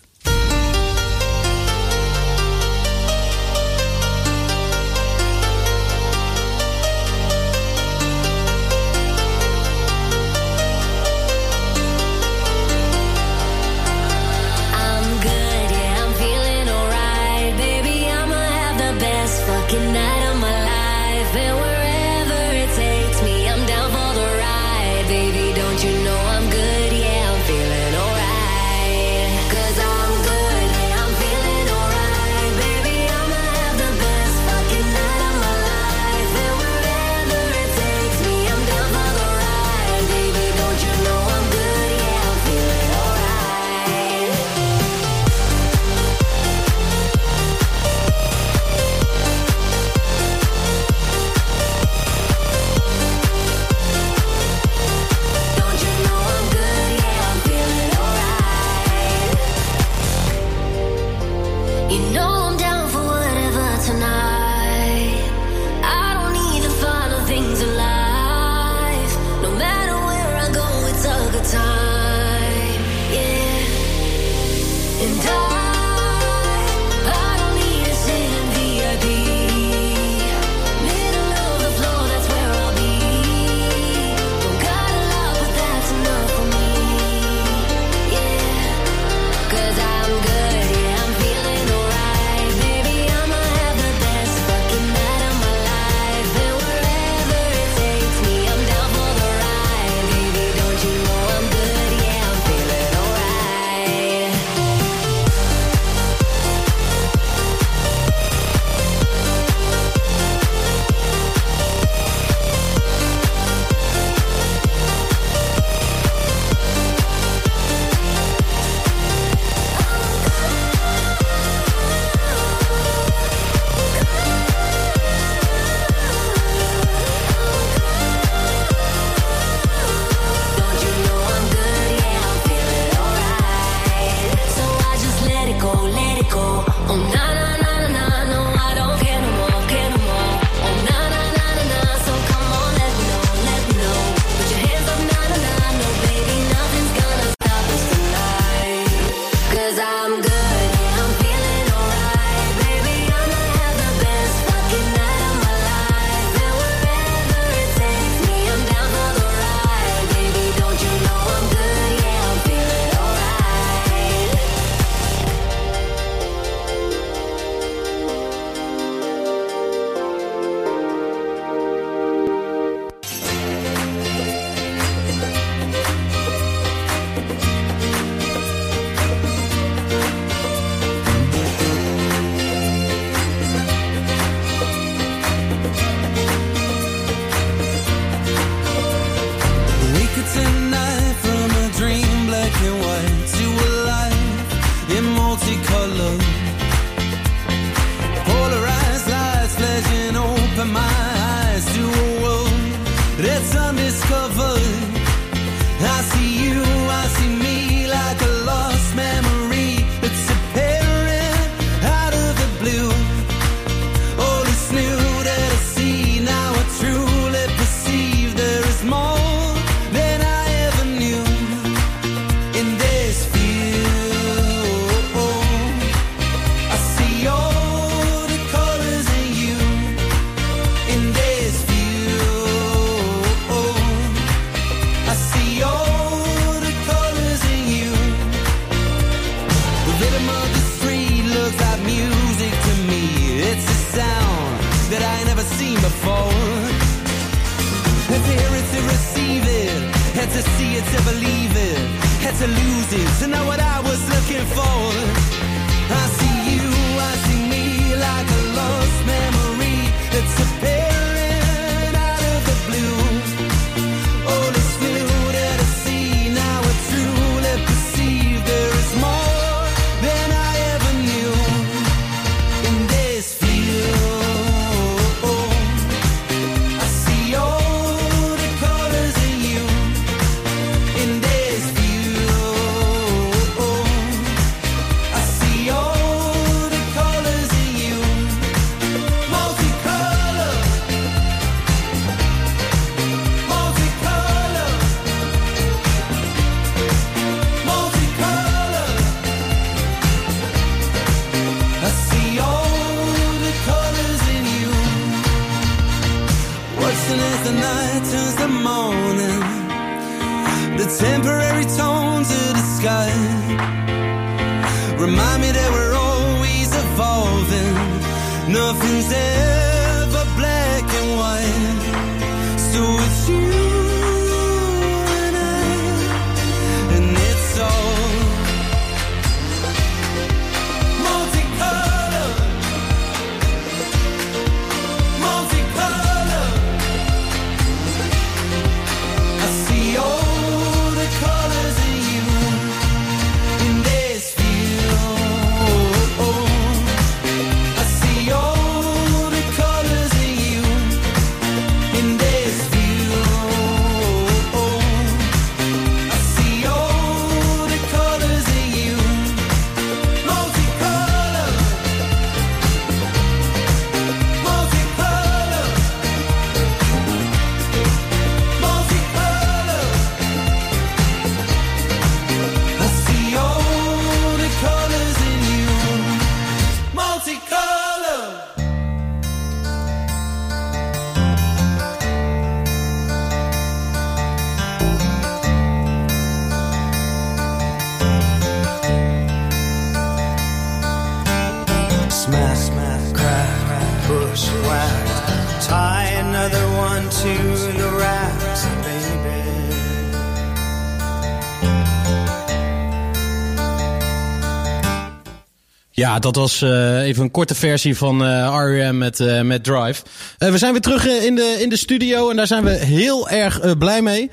Ja, dat was eh, even een korte versie van R.E.M. met, eh, met Drive. We zijn weer terug in, de, in de studio en daar zijn we heel erg blij mee.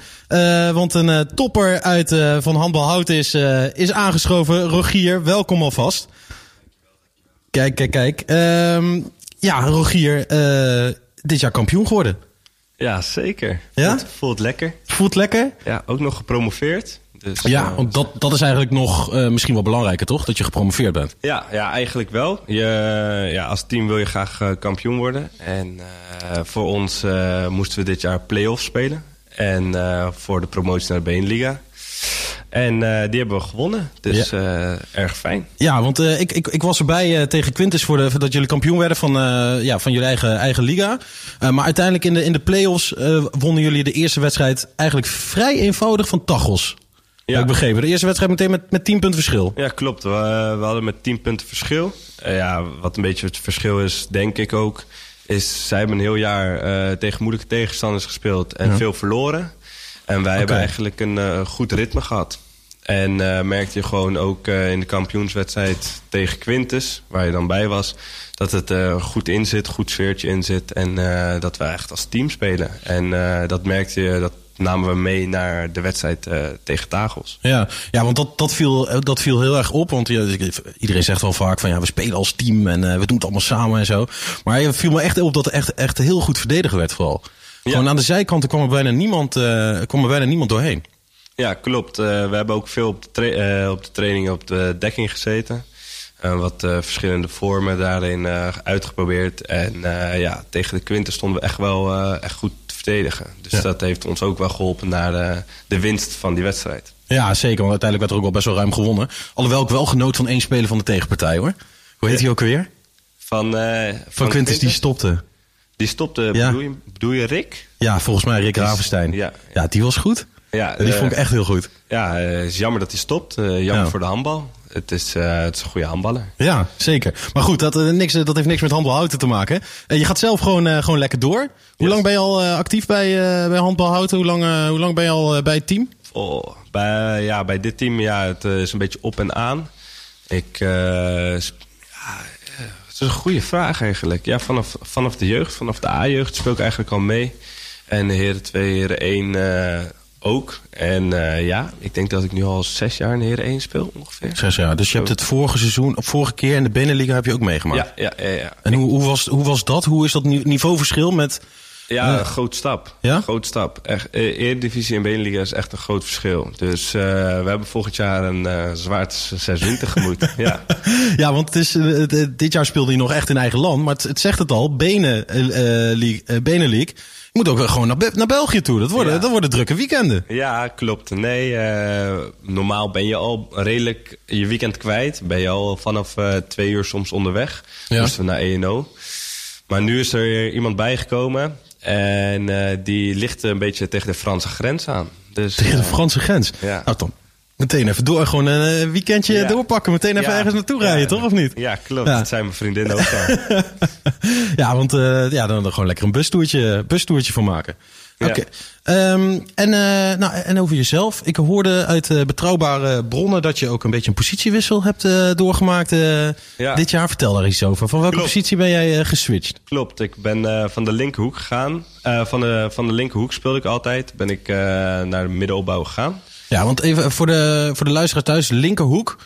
Want een topper uit van Handbal Hout is, is aangeschoven. Rogier, welkom alvast. Kijk, kijk, kijk. Ehm, ja, Rogier, dit jaar kampioen geworden. Ja, zeker. Ja? Voelt, voelt lekker. Voelt lekker? Ja, ook nog gepromoveerd. Dus, Ja, eh, want dat, dat is eigenlijk nog eh, misschien wel belangrijker, toch? Dat je gepromoveerd bent. ja, ja, eigenlijk wel. Je, ja, als team wil je graag eh, kampioen worden. En eh, voor ons eh, moesten we dit jaar play-offs spelen. En eh, voor de promotie naar de Beenliga. En eh, die hebben we gewonnen. Dus eh, erg fijn. Ja, want eh, ik, ik, ik was erbij eh, tegen Quintus voor, de, dat jullie kampioen werden van, eh, ja, van jullie eigen, eigen liga. Eh, maar uiteindelijk in de, in de play-offs eh, wonnen jullie de eerste wedstrijd eigenlijk vrij eenvoudig van Tachos. Ja. Ik begrepen. De eerste wedstrijd meteen met, met 10 punten verschil. Ja, klopt. We, we hadden met 10 punten verschil. Eh, ja, wat een beetje het verschil is, denk ik ook, is zij hebben een heel jaar eh, tegen moeilijke tegenstanders gespeeld en Ja. veel verloren. En wij hebben eigenlijk een eh, goed ritme gehad. En merkte je gewoon ook in de kampioenswedstrijd tegen Quintus, waar je dan bij was, dat het goed in zit, goed sfeertje in zit. En dat we echt als team spelen. En dat merkte je, dat namen we mee naar de wedstrijd eh, tegen Tagels. Ja, ja want dat, dat, viel, eh, dat viel heel erg op. Want ja, iedereen zegt wel vaak van ja, we spelen als team en eh, we doen het allemaal samen en zo. Maar het viel me echt op dat er echt, echt heel goed verdedigen werd vooral. Gewoon aan de zijkanten kwam er bijna niemand, kwam er bijna niemand doorheen. Ja, klopt. We hebben ook veel op de, tra- eh, op de training op de dekking gezeten. Wat verschillende vormen daarin uitgeprobeerd. En ja, tegen de Quinten stonden we echt wel echt goed verdedigen. Dus Ja. dat heeft ons ook wel geholpen naar de, de winst van die wedstrijd. Ja, zeker. Want uiteindelijk werd er ook wel best wel ruim gewonnen. Alhoewel ik wel genoot van één speler van de tegenpartij hoor. Hoe heet hij ook weer? Van, eh, Van, Quintus die stopte. Die stopte, Ja. bedoel, je, bedoel je Rick? Ja, volgens mij Rick Ravenstein. ja. ja, die was goed. Ja, die eh, vond ik echt heel goed. Ja, eh, het is jammer dat hij stopt. Eh, jammer Ja. voor de handbal. Het is, eh, het is een goede handballer. Ja, zeker. Maar goed, dat, eh, niks, dat heeft niks met handbalhouten te maken. Eh, je gaat zelf gewoon, gewoon lekker door. Hoe lang ben je al actief bij, bij handbalhouten? Hoe lang, hoe lang ben je al bij het team? Oh, bij, ja, bij dit team ja, het is een beetje op en aan. Ik, ja, het is een goede vraag eigenlijk. Ja, vanaf, vanaf de jeugd, vanaf de A-jeugd speel ik eigenlijk al mee. En de heren 2, heren 1 eh, ook. En eh, ja, ik denk dat ik nu al zes jaar in heren 1 speel ongeveer. Zes jaar. Dus je hebt het vorige seizoen, vorige keer in de Binnenliga heb je ook meegemaakt. Ja, ja, ja. ja. En hoe, hoe, was, hoe was dat? Hoe is dat ni- niveauverschil met... Ja, een groot stap. Ja? Groot stap. Echt, eh, Eredivisie en Beneliga is echt een groot verschil. Dus eh, we hebben volgend jaar een eh zwaar seizoen tegemoet. ja. Ja, want het is, dit jaar speelde hij nog echt in eigen land. Maar het, het zegt het al, Benen, moet ook gewoon naar, naar België toe. Dat worden, Ja. dat worden drukke weekenden. Ja, klopt. Nee, eh, normaal ben je al redelijk je weekend kwijt. Ben je al vanaf eh, twee uur soms onderweg. Ja. Moesten we naar ENO. Maar nu is er iemand bijgekomen. En eh, die ligt een beetje tegen de Franse grens aan. Dus, Tegen de Franse grens. Ja. Nou, dan meteen even door. Gewoon een eh, weekendje Ja. doorpakken. Meteen even Ja. ergens naartoe rijden, toch? Of niet? Ja, klopt. Dat zijn mijn vriendinnen ook al. Ja, want eh, ja, dan, dan gewoon lekker een bustoertje, bustoertje van maken. Oké. Ehm, en, eh, nou, en over jezelf. Ik hoorde uit betrouwbare bronnen dat je ook een beetje een positiewissel hebt doorgemaakt dit jaar. Vertel daar iets over. Van welke Klopt. positie ben jij geswitcht? Klopt, ik ben van de linkerhoek gegaan. Van, de, van de linkerhoek speelde ik altijd. Ben ik naar de middenopbouw gegaan. Ja, want even voor de, voor de luisteraars thuis, linkerhoek.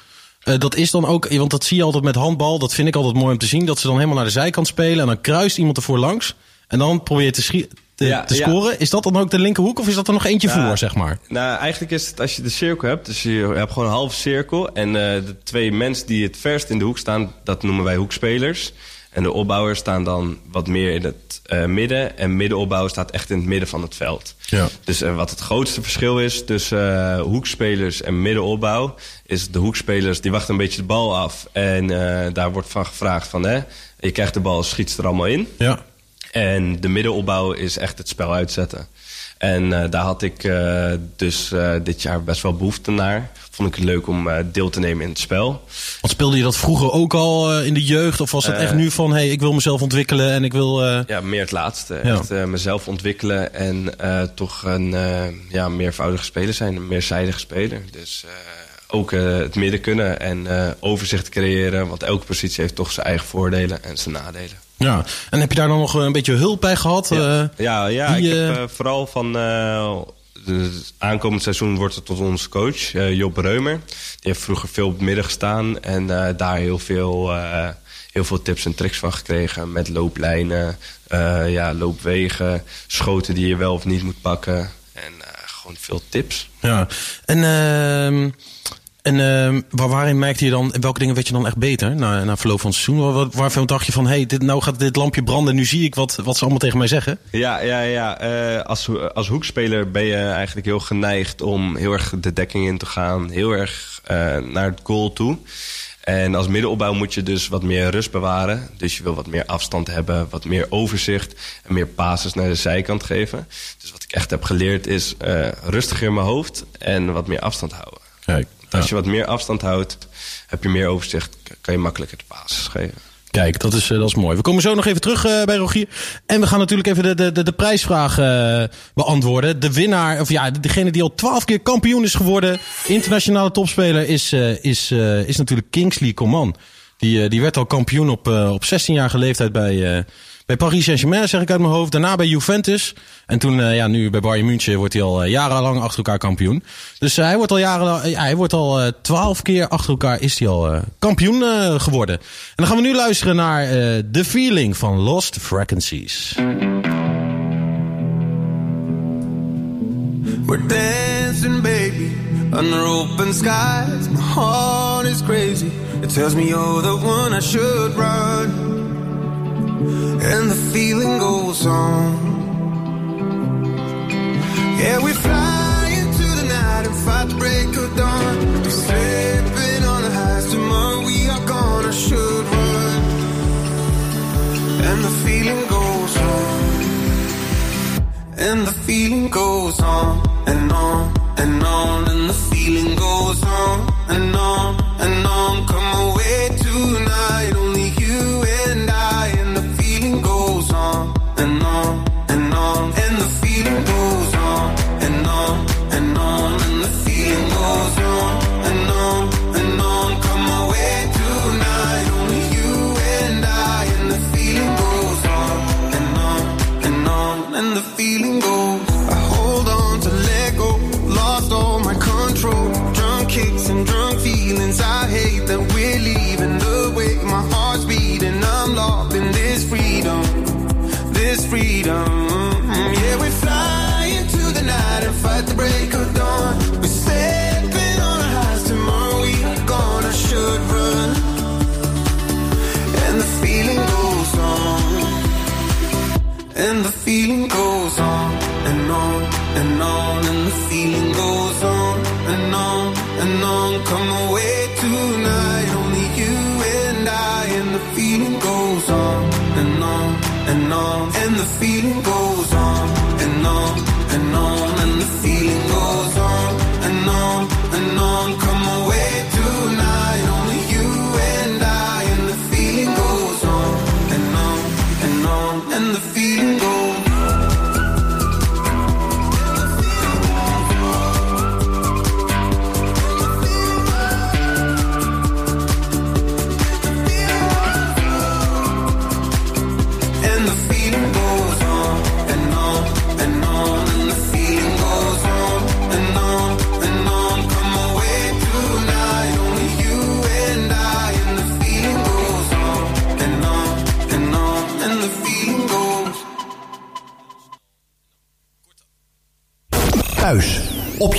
eh, dat is dan ook, want dat zie je altijd met handbal. Dat vind ik altijd mooi om te zien. Dat ze dan helemaal naar de zijkant spelen. En dan kruist iemand ervoor langs. En dan probeer je te, te, Ja, te ja. scoren. Is dat dan ook de linkerhoek of is dat er nog eentje voor, zeg maar? Nou, eigenlijk is het als je de cirkel hebt. Dus je hebt gewoon een halve cirkel. En eh, de twee mensen die het verst in de hoek staan, dat noemen wij hoekspelers. En de opbouwers staan dan wat meer in het eh, midden. En middenopbouw staat echt in het midden van het veld. Ja. Dus eh, wat het grootste verschil is tussen eh, hoekspelers en middenopbouw... is de hoekspelers die wachten een beetje de bal af. En daar wordt van gevraagd van... Hè, je krijgt de bal, schiet ze er allemaal in. Ja. En de middenopbouw is echt het spel uitzetten. En daar had ik dus dit jaar best wel behoefte naar. Vond ik het leuk om eh, deel te nemen in het spel. Want speelde je dat vroeger ook al eh, in de jeugd? Of was het Eh, echt nu van, hey, ik wil mezelf ontwikkelen en ik wil... eh, Ja, meer het laatste. Ja. Echt eh, mezelf ontwikkelen en eh, toch een eh, ja, meervoudige speler zijn. Een meerzijdige speler. Dus eh, ook eh, het midden kunnen en eh, overzicht creëren. Want elke positie heeft toch zijn eigen voordelen en zijn nadelen. Ja, en heb je daar dan nog een beetje hulp bij gehad? Ja, Eh, ja, ja die, ik heb eh, eh, vooral van... de aankomend seizoen wordt het tot onze coach, eh, Job Reumer. Die heeft vroeger veel op het midden gestaan en eh, daar heel veel, eh, heel veel tips en tricks van gekregen. Met looplijnen, ja, loopwegen, schoten die je wel of niet moet pakken. En gewoon veel tips. Ja, en, ehm, en ehm, waar, waarin merkte je dan, welke dingen weet je dan echt beter na, na verloop van het seizoen? Waar, waar- waarvan dacht je van, hey, dit, nou gaat dit lampje branden en nu zie ik wat, wat ze allemaal tegen mij zeggen? Ja, ja, ja. Eh, als, als hoekspeler ben je eigenlijk heel geneigd om heel erg de dekking in te gaan. Heel erg eh, naar het goal toe. En als middenopbouw moet je dus wat meer rust bewaren. Dus je wil wat meer afstand hebben, wat meer overzicht... en meer passes naar de zijkant geven. Dus wat ik echt heb geleerd is eh, rustiger in mijn hoofd en wat meer afstand houden. Kijk, Als je wat meer afstand houdt, heb je meer overzicht... kan je makkelijker de passes geven. Kijk, dat is, eh, dat is mooi. We komen zo nog even terug eh, bij Rogier. En we gaan natuurlijk even de, de, de, de prijsvraag eh, beantwoorden. De winnaar, of ja, degene die al twaalf keer kampioen is geworden, internationale topspeler, is, is, is natuurlijk Kingsley Coman. Die, eh, die werd al kampioen op, eh, op 16-jarige leeftijd bij, eh, bij Paris Saint-Germain, zeg ik uit mijn hoofd. Daarna bij Juventus. En toen, ja, nu bij Bayern München wordt hij al jarenlang achter elkaar kampioen. Dus hij wordt al jaren, ja, hij wordt al twaalf keer achter elkaar is hij al kampioen geworden. En dan gaan we nu luisteren naar The Feeling van Lost Frequencies. We're dancing, baby, under open skies. My heart is crazy. It tells me you're the one I should run. And the feeling goes on. Yeah, we fly into the night and fight the break of dawn. Slipping on the highs. Tomorrow we are gonna should run. And the feeling goes on. And the feeling goes on and on and on, and the feeling goes on and on and on.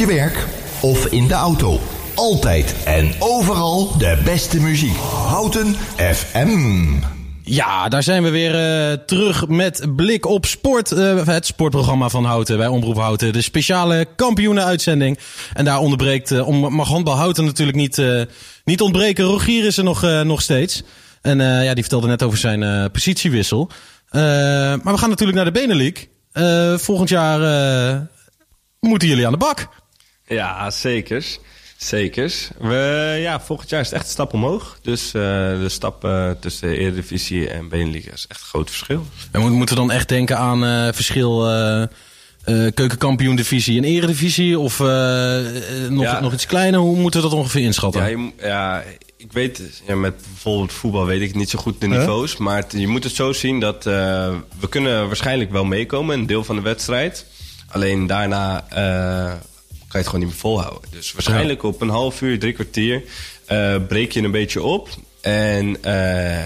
Je werk of in de auto. Altijd en overal de beste muziek. Houten FM. Ja, daar zijn we weer eh, terug met Blik op Sport. eh, het sportprogramma van Houten bij Omroep Houten. De speciale kampioenenuitzending. En daar onderbreekt, eh, om, mag handbal Houten natuurlijk niet, niet ontbreken. Rogier is er nog, nog steeds. En ja, die vertelde net over zijn positiewissel. Maar we gaan natuurlijk naar de Benelink. Volgend jaar moeten jullie aan de bak. Ja, zeker. Zekers. We, ja, volgend jaar is het echt een stap omhoog. Dus eh, de stap eh, tussen de Eredivisie en Beneliga is echt een groot verschil. En moet- moeten we dan echt denken aan eh, verschil keukenkampioen divisie en eredivisie? Of nog, Ja. nog iets kleiner? Hoe moeten we dat ongeveer inschatten? Ja, je ja, ik weet, ja, met bijvoorbeeld voetbal weet ik niet zo goed de Huh? niveaus. Maar het- je moet het zo zien dat we kunnen waarschijnlijk wel meekomen, een deel van de wedstrijd. Alleen daarna je het gewoon niet meer volhouden. Dus waarschijnlijk op een half uur, drie kwartier eh, breek je een beetje op. En eh,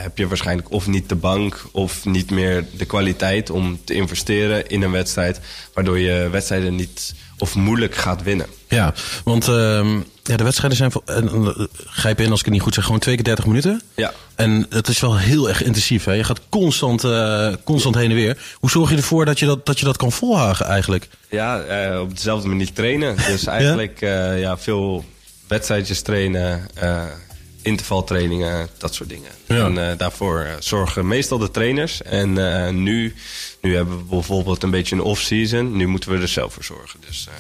heb je waarschijnlijk of niet de bank of niet meer de kwaliteit om te investeren in een wedstrijd. Waardoor je wedstrijden niet of moeilijk gaat winnen. Ja, want ehm, ja, de wedstrijden zijn, en, grijp in als ik het niet goed zeg, gewoon twee keer 30 minuten. Ja. En het is wel heel erg intensief. Hè? Je gaat constant, eh, constant heen en weer. Hoe zorg je ervoor dat je dat, dat, je dat kan volhouden eigenlijk? Ja, eh, op dezelfde manier trainen. Dus eigenlijk eh, ja, veel wedstrijdjes trainen, intervaltrainingen, dat soort dingen. Ja. En daarvoor zorgen meestal de trainers. En nu, nu hebben we bijvoorbeeld een beetje een off-season. Nu moeten we er zelf voor zorgen. Dus eh,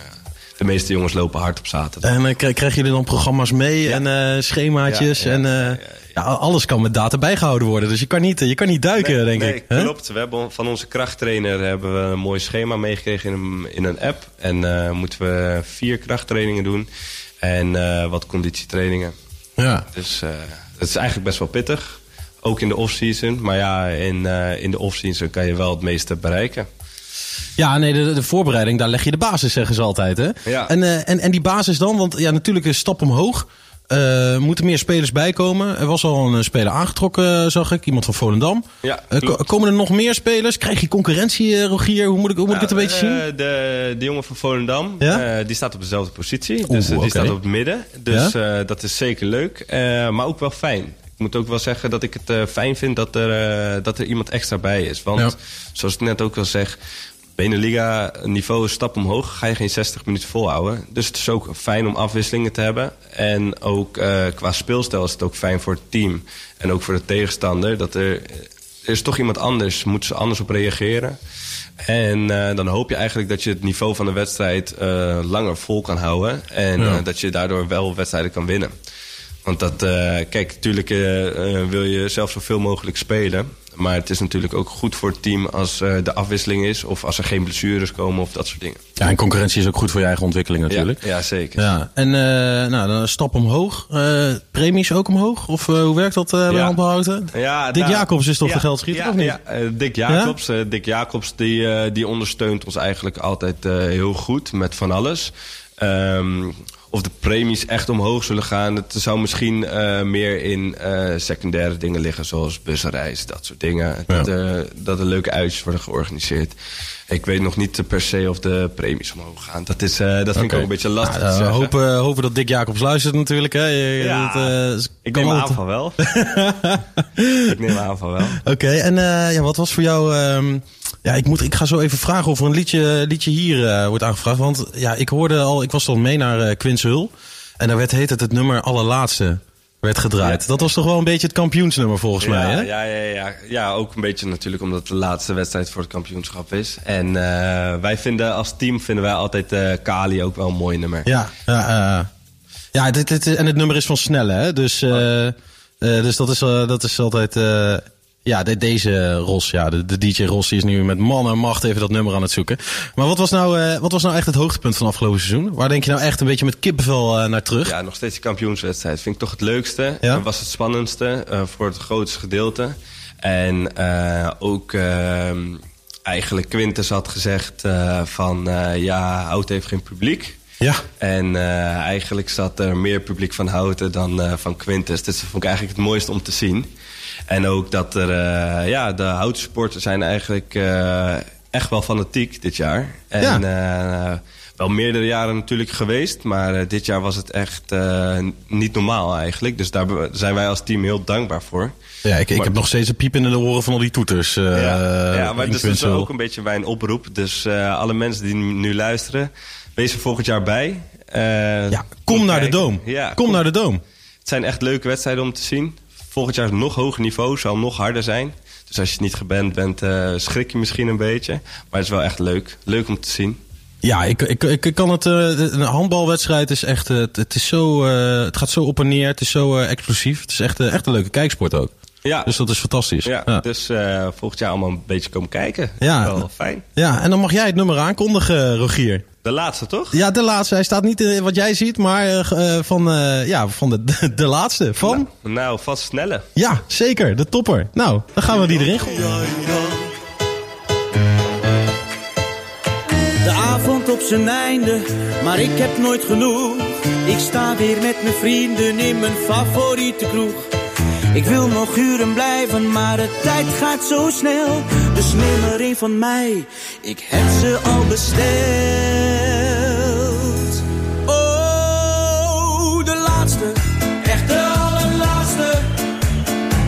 de meeste jongens lopen hard op zaterdag. En uh, krijgen jullie dan programma's mee en uh, schemaatjes? Ja, ja, en uh, ja, alles kan met data bijgehouden worden. Dus je kan niet, je kan niet duiken, nee, denk nee, ik. Klopt. We hebben van onze krachttrainer hebben we een mooi schema meegekregen in een, in een app. En moeten we vier krachttrainingen doen. En wat conditietrainingen. Ja. Dus het is eigenlijk best wel pittig. Ook in de off-season. Maar ja, in, uh, in de off-season kan je wel het meeste bereiken. Ja, nee, de, de, voorbereiding, daar leg je de basis, zeggen ze altijd. Hè? Ja. En, uh, en, en die basis dan, want ja, natuurlijk een stap omhoog. Uh, moeten meer spelers bijkomen. Er was al een speler aangetrokken, zag ik. Iemand van Volendam. Ja, uh, komen er nog meer spelers? Krijg je concurrentie, Rogier? Hoe moet ik, hoe moet ik het een beetje zien? De, de jongen van Volendam, ja? die staat op dezelfde positie. Oeh, dus die okay. staat op het midden. Dus ja? dat is zeker leuk. maar ook wel fijn. Ik moet ook wel zeggen dat ik het uh, fijn vind dat er, uh, dat er iemand extra bij is. Want ja. zoals ik net ook al zeg, Beneliga niveau een stap omhoog. Ga je geen 60 minuten volhouden. Dus het is ook fijn om afwisselingen te hebben. En ook uh, qua speelstijl is het ook fijn voor het team. En ook voor de tegenstander. Dat er, er is toch iemand anders. Moeten ze anders op reageren. En uh, dan hoop je eigenlijk dat je het niveau van de wedstrijd uh, langer vol kan houden. En ja. dat je daardoor wel wedstrijden kan winnen. Want dat, uh, kijk, natuurlijk wil je zelf zoveel mogelijk spelen. Maar het is natuurlijk ook goed voor het team als de afwisseling is. Of als er geen blessures komen of dat soort dingen. Ja, en concurrentie is ook goed voor je eigen ontwikkeling natuurlijk. Ja, ja zeker. Ja. En nou, dan een stap omhoog. Premies ook omhoog? Of hoe werkt dat bij ja. Ja, Dick nou, Jacobs is toch ja, de geldschieter ja, of niet? Ja, Dick Jacobs, Dick Jacobs die, die ondersteunt ons eigenlijk altijd heel goed met van alles. Um, of de premies echt omhoog zullen gaan. Het zou misschien uh, meer in uh, secundaire dingen liggen, zoals busreis, dat soort dingen. Ja. Dat, uh, dat er leuke uitjes worden georganiseerd. Ik weet nog niet per se of de premies omhoog gaan. Dat, is, dat vind okay. ik ook een beetje lastig nou, te we hopen, hopen dat Dick Jacobs luistert natuurlijk. Hè. Je, ja, dat, ik neem aan van wel. ik neem aan van wel. Oké, okay, en ja, wat was voor jou... Um, ja, ik, moet, ik ga zo even vragen of er een liedje, liedje hier uh, wordt aangevraagd. Want ja, ik hoorde al, ik was dan mee naar uh, Quinshul. En daar werd heet het het nummer Allerlaatste werd gedraaid. Ja. Dat was toch wel een beetje het kampioensnummer volgens ja, mij, hè? Ja, ja, ja, ja, ook een beetje natuurlijk omdat het de laatste wedstrijd voor het kampioenschap is. En uh, wij vinden als team vinden wij altijd uh, Kali ook wel een mooi nummer. Ja, ja, uh, ja dit, dit, en het nummer is van Snelle, hè? Dus, dus dat, is, dat is altijd... Ja, de, deze Ros, ja, de, de DJ Ros die is nu met man en macht even dat nummer aan het zoeken. Maar wat was nou, uh, wat was nou echt het hoogtepunt van afgelopen seizoen? Waar denk je nou echt een beetje met kippenvel uh, naar terug? Ja, nog steeds de kampioenswedstrijd. Vind ik toch het leukste. Ja? Dat was het spannendste uh, voor het grootste gedeelte. En ook ehm, eigenlijk Quintus had gezegd van ja, Hout heeft geen publiek. Ja. En eigenlijk zat er meer publiek van Houten dan van Quintus. Dus dat vond ik eigenlijk het mooiste om te zien. En ook dat er, uh, ja, de houtsporters zijn eigenlijk uh, echt wel fanatiek dit jaar. En ja. uh, wel meerdere jaren natuurlijk geweest, maar dit jaar was het echt niet normaal eigenlijk. Dus daar zijn wij als team heel dankbaar voor. Ja, ik, ik maar, heb nog steeds een piep in de oren van al die toeters. ja, ja, maar dus dat is ook een beetje mijn oproep. Dus alle mensen die nu luisteren, wees er volgend jaar bij. ja, kom naar de Doom. Ja, kom, kom naar de Doom. Het zijn echt leuke wedstrijden om te zien. Volgend jaar nog hoger niveau, zal nog harder zijn. Dus als je het niet geband bent, uh, schrik je misschien een beetje. Maar het is wel echt leuk. Leuk om te zien. Ja, ik, ik, ik, kan het. eh, een handbalwedstrijd is echt. eh, het, is zo. eh, het gaat zo op en neer. Het is zo eh, explosief. Het is echt, eh, echt een leuke kijksport ook. Ja. Dus dat is fantastisch. Ja, dus eh, volgend jaar allemaal een beetje komen kijken. Ja. Wel fijn. Ja, en dan mag jij het nummer aankondigen, Rogier. De laatste, toch? Ja, de laatste. Hij staat niet in wat jij ziet, maar eh, eh, van, eh, ja, van de, de, de laatste. Van? Nou, vast snelle. Ja, zeker. De topper. Nou, dan gaan we die erin gooien. De avond op zijn einde, maar ik heb nooit genoeg. Ik sta weer met mijn vrienden in mijn favoriete kroeg. Ik wil nog uren blijven, maar de tijd gaat zo snel. Dus neem er een van mij, ik heb ze al besteld. Oh, de laatste, echt de allerlaatste.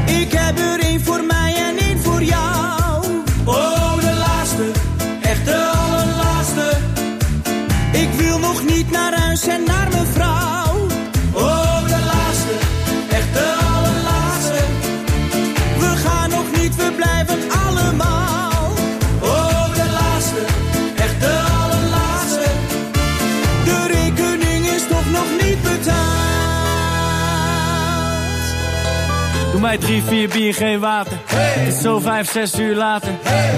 Ik heb er één voor mij en één voor jou. Oh, de laatste, echt de allerlaatste. Ik wil nog niet naar huis en naar mijn vrouw. Doe mij drie, vier bier, geen water. Het is zo vijf, zes uur later.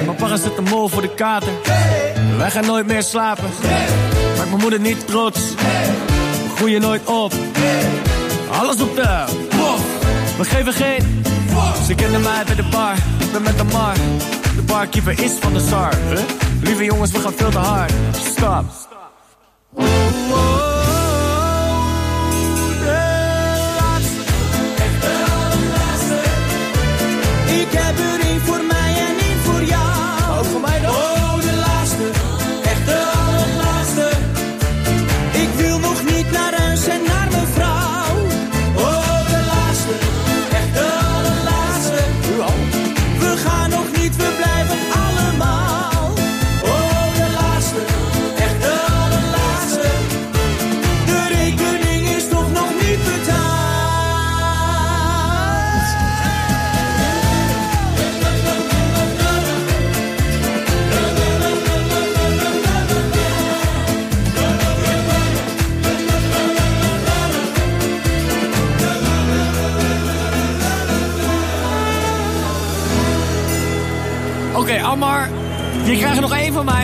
Mijn papa zet een mol voor de kater. Wij gaan nooit meer slapen. Maak mijn moeder niet trots. We groeien nooit op. Alles op de pof. We geven geen. Ze kennen mij bij de bar. Ik ben met de mar. De barkeeper is van de SAR. Lieve jongens, we gaan veel te hard. Stop. Ik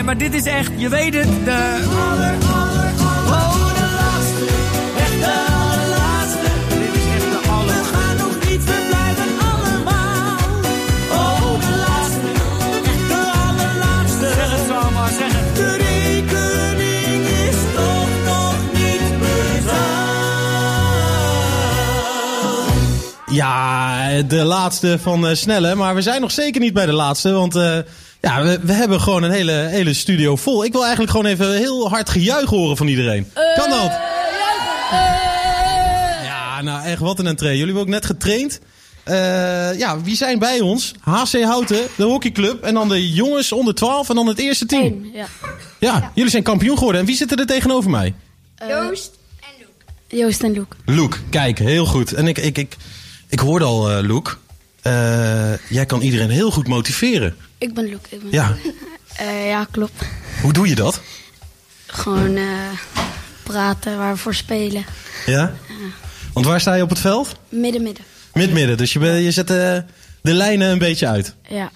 maar dit is echt, je weet het, de... Oh, de laatste, echt de allerlaatste. Dit is echt de aller. We gaan nog niet, we blijven allemaal. Oh, de laatste, echt de allerlaatste. Zeg het zo, Ammar, zeg het. De rekening is toch nog niet betaald. Ja, de laatste van eh, Snelle. Maar we zijn nog zeker niet bij de laatste. Want eh, ja, we, we hebben gewoon een hele, hele studio vol. Ik wil eigenlijk gewoon even heel hard gejuich horen van iedereen. kan dat? Ja, nou echt, wat een entree. Jullie hebben ook net getraind. Eh, ja, wie zijn bij ons? HC Houten, de hockeyclub. En dan de jongens onder 12 en dan het eerste team. Ja. Ja, jullie zijn kampioen geworden. En wie zitten er tegenover mij? Joost en Loek. Joost en Loek. Loek, kijk, heel goed. En ik, ik, ik, ik hoorde al, eh Loek. eh, jij kan iedereen heel goed motiveren. Ik ben Loek. Ik ben Ja. Eh, ja, klopt. Hoe doe je dat? Gewoon eh, praten, waar we voor spelen. Ja? Want waar sta je op het veld? Midden, midden. Mid-midden. Dus je, ben- je zet eh, de lijnen een beetje uit. Ja.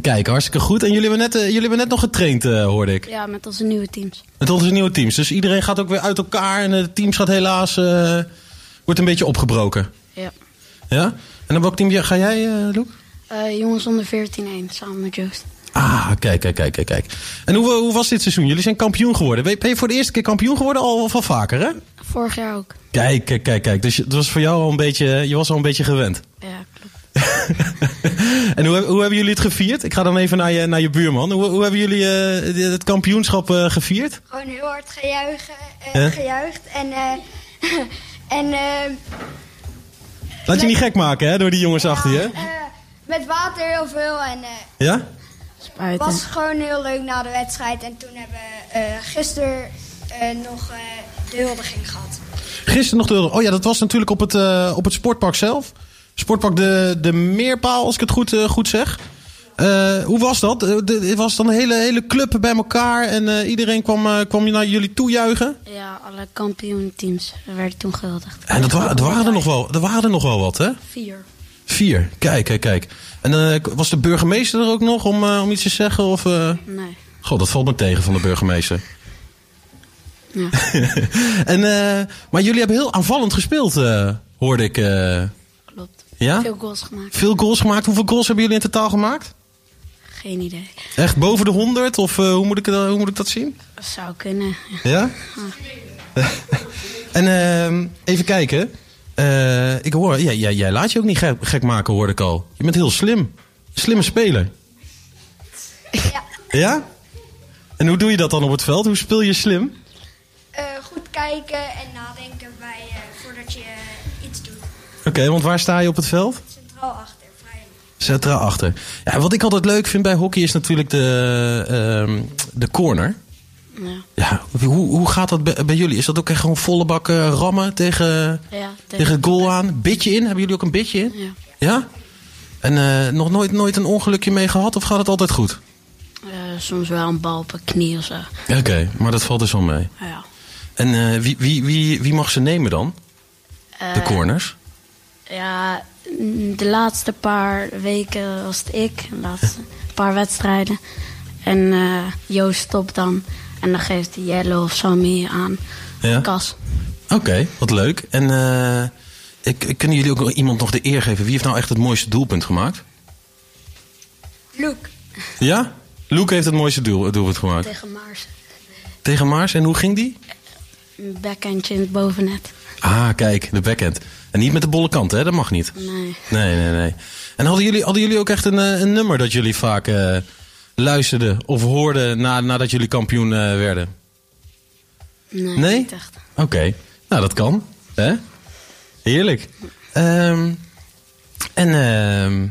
Kijk, hartstikke goed. En jullie hebben net, jullie hebben net nog getraind, hoorde ik. ja, met onze nieuwe teams. Met onze nieuwe teams. Dus iedereen gaat ook weer uit elkaar. En de teams gaat helaas... wordt een beetje opgebroken. Ja. Ja? En dan welk team ga jij, eh Eh, jongens onder 14-1, samen met Joost. Ah, kijk, kijk, kijk, kijk, kijk. En hoe, hoe was dit seizoen? Jullie zijn kampioen geworden. Ben je- ben je voor de eerste keer kampioen geworden al of al vaker, hè? Vorig jaar ook. Kijk, kijk, kijk, kijk. Dus je- het was voor jou al een beetje, je was al een beetje gewend. Ja, klopt. En hoe, hoe hebben jullie het gevierd? Ik ga dan even naar je, naar je buurman. Hoe, hoe hebben jullie eh, het kampioenschap eh, gevierd? Gewoon heel hard gejuichen, Ja? gejuicht. En, eh en Laat je niet gek maken, hè, door die jongens achter je. Met water heel veel. En eh, Ja? het was gewoon heel leuk na de wedstrijd. En toen hebben we eh, gisteren eh, nog eh, de huldiging gehad. Gisteren nog de... Oh ja, dat was natuurlijk op het, eh, op het sportpark zelf. Sportpark de, de Meerpaal, als ik het goed, goed zeg. Eh, hoe was dat? Het was dan een hele, hele club bij elkaar en eh, iedereen kwam, eh, kwam naar jullie toejuichen? Ja, alle kampioenteams werden toen gehuldigd. En dat, wa- waren er, nog wel, er waren er nog wel wat, hè? Vier. Vier. Kijk, kijk, kijk. En eh, was de burgemeester er ook nog om, eh, om iets te zeggen? Of, eh? Nee. God, dat valt me tegen van de burgemeester. Ja. en, maar jullie hebben heel aanvallend gespeeld, hoorde ik. Klopt. Ja? Veel goals gemaakt. Veel goals gemaakt. Hoeveel goals hebben jullie in totaal gemaakt? Geen idee. Echt boven de 100? Of hoe, moet ik, dat- hoe moet ik dat zien? Dat zou kunnen. Ja? En ehm, even kijken. Eh, ik hoor, jij, jij laat je ook niet gek, gek maken, hoorde ik al. Je bent heel slim. Slimme speler. Ja. Ja? En hoe doe je dat dan op het veld? Hoe speel je slim? Eh, goed kijken en nadenken bij, eh, voordat je iets doet. Oké, want waar sta je op het veld? Centraal achter, vrij. Centraal achter. Ja, wat ik altijd leuk vind bij hockey is natuurlijk de, ehm, de corner. Ja. Ja, hoe, hoe gaat dat bij, bij jullie? Is dat ook echt gewoon volle bak eh, rammen tegen, Ja, tegen, het goal aan? Bitje in? Hebben jullie ook een bitje in? Ja. Ja? En eh, nog nooit, nooit een ongelukje mee gehad of gaat het altijd goed? Eh, soms wel een bal op een knie of zo. Oké, maar dat valt dus wel mee. Ja. En wie, wie, wie, wie mag ze nemen dan? De corners? Ja, de laatste paar weken was het ik. De laatste paar wedstrijden. En Joost stopt dan. En dan geeft hij Jello of Sammy aan. Ja. Kas. Oké, wat leuk. En eh, ik, ik- kunnen jullie ook nog iemand nog de eer geven? Wie heeft nou echt het mooiste doelpunt gemaakt? Luke. Ja? Luke heeft het mooiste doel, doelpunt gemaakt. Tegen Maars. Tegen Maars. En hoe ging die? Een backhandje in het bovennet. Ah, kijk, de backhand. En niet met de bolle kant, hè? Dat mag niet. Nee. Nee, nee, nee. En hadden jullie, hadden jullie ook echt een, eh, een nummer dat jullie vaak eh, luisterden of hoorden na, nadat jullie kampioen eh, werden? Nee, Nee? niet echt. Oké, nou dat kan. Hè? Heerlijk. Ehm, en ehm,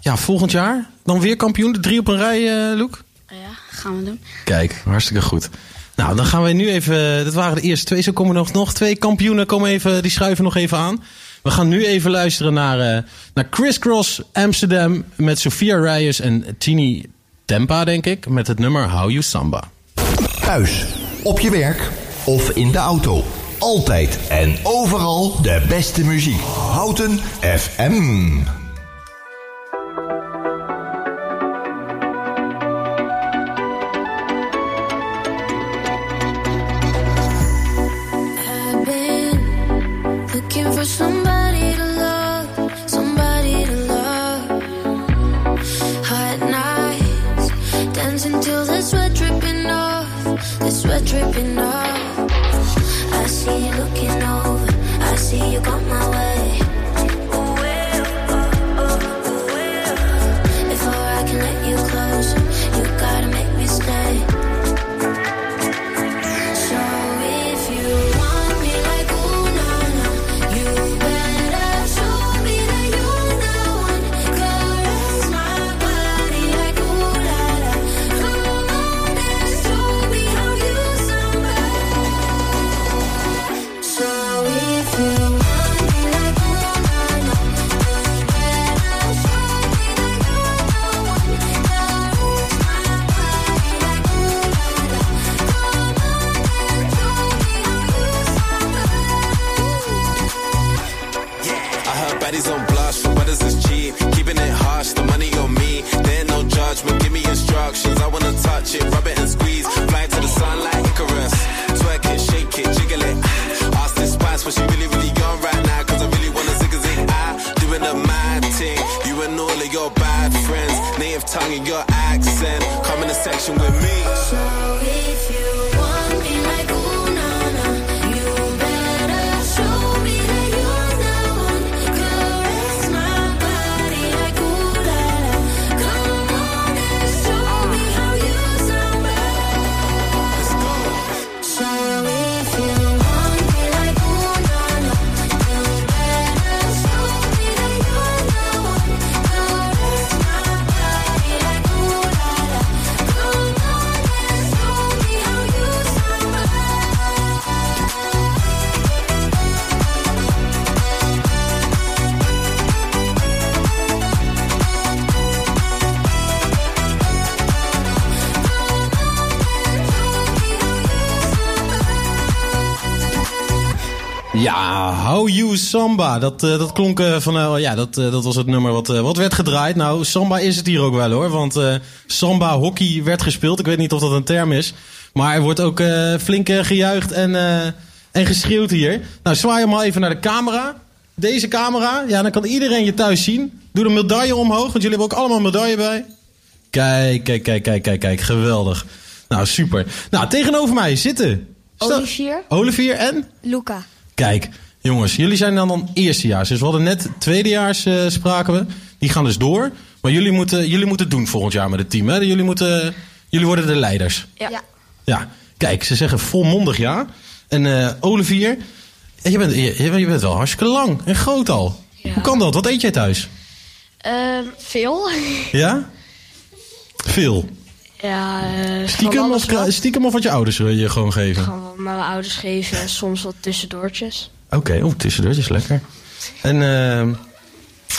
ja, volgend jaar dan weer kampioen. De drie op een rij, Loek? Ja, gaan we doen. Kijk, hartstikke goed. Nou, dan gaan we nu even. Dit waren de eerste twee. Zo komen er nog, nog twee kampioenen. Komen even, die schuiven nog even aan. We gaan nu even luisteren naar, eh naar Criss Cross Amsterdam. Met Sophia Reyes en Tini Tempa, denk ik. Met het nummer How You Samba. Thuis, op je werk of in de auto. Altijd en overal de beste muziek. Houten FM. Sweat dripping off. I see you looking over, I see you got my tongue and your accent. Come in the section with me. Samba. Dat, eh, dat klonk eh, van... eh, ja, dat, dat was het nummer wat, wat werd gedraaid. Nou, Samba is het hier ook wel hoor. Want Samba hockey werd gespeeld. Ik weet niet of dat een term is. Maar er wordt ook flink gejuicht en, en geschreeuwd hier. Nou, zwaai hem maar even naar de camera. Deze camera. Ja, dan kan iedereen je thuis zien. Doe de medaille omhoog, want jullie hebben ook allemaal een medaille bij. Kijk, kijk, kijk, kijk, kijk, kijk. Geweldig. Nou, super. Nou, tegenover mij zitten... Olivier. Olivier en? Luca. Kijk, jongens, jullie zijn dan dan eerstejaars. Dus we hadden net tweedejaars eh, spraken we. Die gaan dus door. Maar jullie moeten, jullie moeten het doen volgend jaar met het team. Hè? Jullie, moeten, jullie worden de leiders. Ja. Ja, kijk, ze zeggen volmondig ja. En eh, Olivier, je bent, je, je bent wel hartstikke lang en groot al. Hoe kan dat? Wat eet jij thuis? Ehm, veel. Ja? Veel. Ja, van Stiekem of, wat. stiekem of wat je ouders je gewoon geven? Gewoon wat mijn ouders geven en soms wat tussendoortjes. Oké, oh, tussendoortjes, lekker. En, ehm,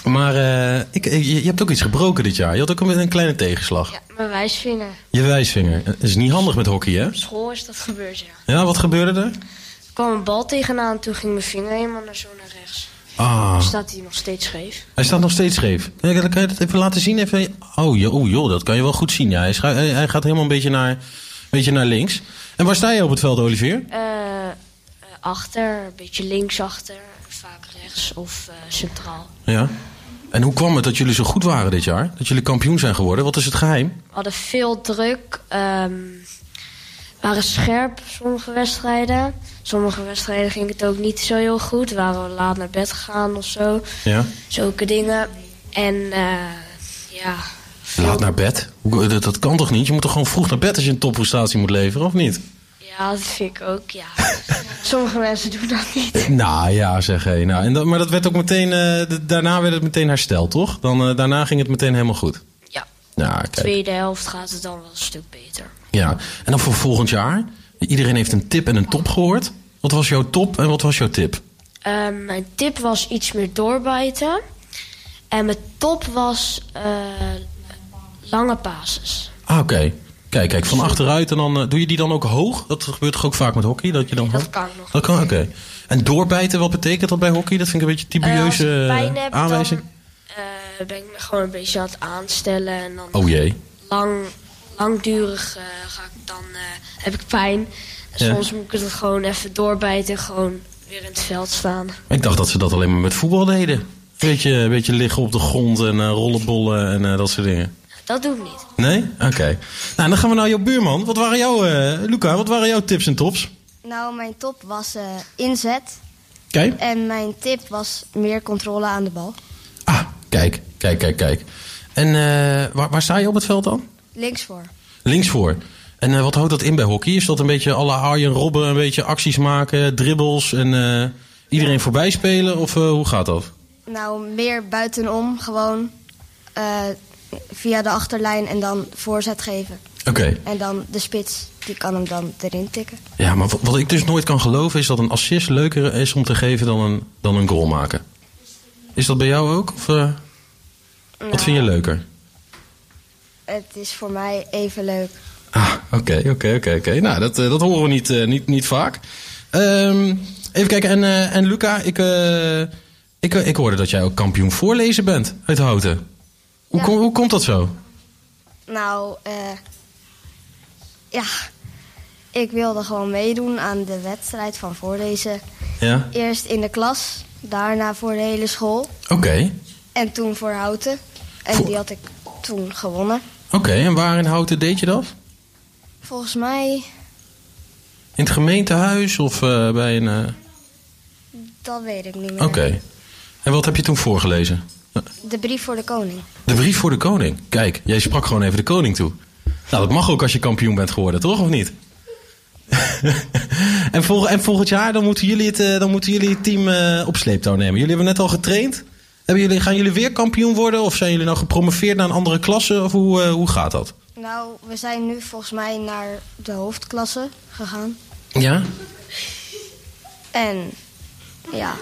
maar eh, ik, je, je hebt ook iets gebroken dit jaar. Je had ook een, een kleine tegenslag. Ja, mijn wijsvinger. Je wijsvinger. Dat is niet handig met hockey, hè? Op school is dat gebeurd, ja. Ja, wat gebeurde er? Er kwam een bal tegenaan en toen ging mijn vinger helemaal naar zo naar rechts. Ah. Staat hij nog steeds scheef. Hij staat nog steeds scheef. Ja, dan kan je dat even laten zien. Even. Oh, joh, oh, joh, dat kan je wel goed zien. Ja, hij, hij, gaat helemaal een beetje naar, een beetje naar links. En waar sta je op het veld, Olivier? Eh, achter, een beetje linksachter, vaak rechts of eh, centraal. Ja. En hoe kwam het dat jullie zo goed waren dit jaar? Dat jullie kampioen zijn geworden? Wat is het geheim? We hadden veel druk, ehm waren scherp sommige wedstrijden. Sommige wedstrijden ging het ook niet zo heel goed. Waren we laat naar bed gegaan of zo. Ja. Zulke dingen. En eh, ja, Laat naar bed. Dat, dat kan toch niet? Je moet toch gewoon vroeg naar bed als je een topprestatie moet leveren, of niet? Ja, dat vind ik ook, ja. Sommige mensen doen dat niet. Nou ja, zeg hé. Nou, en dat, maar dat werd ook meteen. eh, daarna werd het meteen hersteld, toch? Dan, eh, daarna ging het meteen helemaal goed. Ja. Ja, kijk. Tweede helft gaat het dan wel een stuk beter. Ja. En dan voor volgend jaar. Iedereen heeft een tip en een top gehoord. Wat was jouw top en wat was jouw tip? Ehm, mijn tip was iets meer doorbijten. En mijn top was eh, lange pases. Ah, oké. Kijk, kijk, van achteruit en dan. eh, doe je die dan ook hoog? Dat gebeurt toch ook vaak met hockey? Dat je dan dat kan nog. Dat kan, oké. En doorbijten, wat betekent dat bij hockey? Dat vind ik een beetje Eh, ik eh, heb, aanwijzing. dan eh, ben ik me gewoon een beetje aan het aanstellen. En dan Oh jee. lang, langdurig eh, ga ik dan, eh, heb ik pijn. En Ja. soms moet ik het gewoon even doorbijten en gewoon weer in het veld staan. Ik dacht dat ze dat alleen maar met voetbal deden. Beetje, een beetje liggen op de grond en eh, rollenbollen en eh, dat soort dingen. Dat doe ik niet. Nee? Oké. Nou, dan gaan we naar jouw buurman. Wat waren jouw, eh Luca, wat waren jouw tips en tops? Nou, mijn top was eh, inzet. Kijk. En mijn tip was meer controle aan de bal. Kijk, kijk, kijk, kijk. En eh, waar, waar sta je op het veld dan? Links voor. Links voor. En eh, wat houdt dat in bij hockey? Is dat een beetje alle Arjen Robben, een beetje acties maken, dribbles en eh, iedereen voorbij spelen? Of eh, hoe gaat dat? Nou, meer buitenom. Gewoon eh, via de achterlijn en dan voorzet geven. Oké. En dan de spits, die kan hem dan erin tikken. Ja, maar wat, ik dus nooit kan geloven is dat een assist leuker is om te geven dan een, dan een goal maken. Is dat bij jou ook? Of, eh, wat vind je leuker? Het is voor mij even leuk. Oké, oké, oké, oké. Nou, dat, eh, dat horen we niet, eh, niet, niet vaak. Ehm, even kijken, en, en Luca, ik, ik, ik hoorde dat jij ook kampioen voorlezen bent uit Houten. Hoe, kom- hoe komt dat zo? Nou, eh, ja, ik wilde gewoon meedoen aan de wedstrijd van voorlezen. Ja? Eerst in de klas, daarna voor de hele school. Oké, En toen voor Houten. En die had ik toen gewonnen. oké. En waar in Houten deed je dat? Volgens mij, In het gemeentehuis of eh, bij een... eh, dat weet ik niet meer. Oké. En wat heb je toen voorgelezen? De brief voor de koning. De brief voor de koning. Kijk, jij sprak gewoon even de koning toe. Nou, dat mag ook als je kampioen bent geworden, toch? Of niet? en, en volgend jaar dan moeten jullie het, eh, dan moeten jullie het team eh, op sleeptouw nemen. Jullie hebben net al getraind. Hebben jullie, gaan jullie weer kampioen worden? Of zijn jullie nou gepromoveerd naar een andere klasse? Of hoe, eh, hoe gaat dat? Nou, we zijn nu volgens mij naar de hoofdklasse gegaan. Ja? En ja,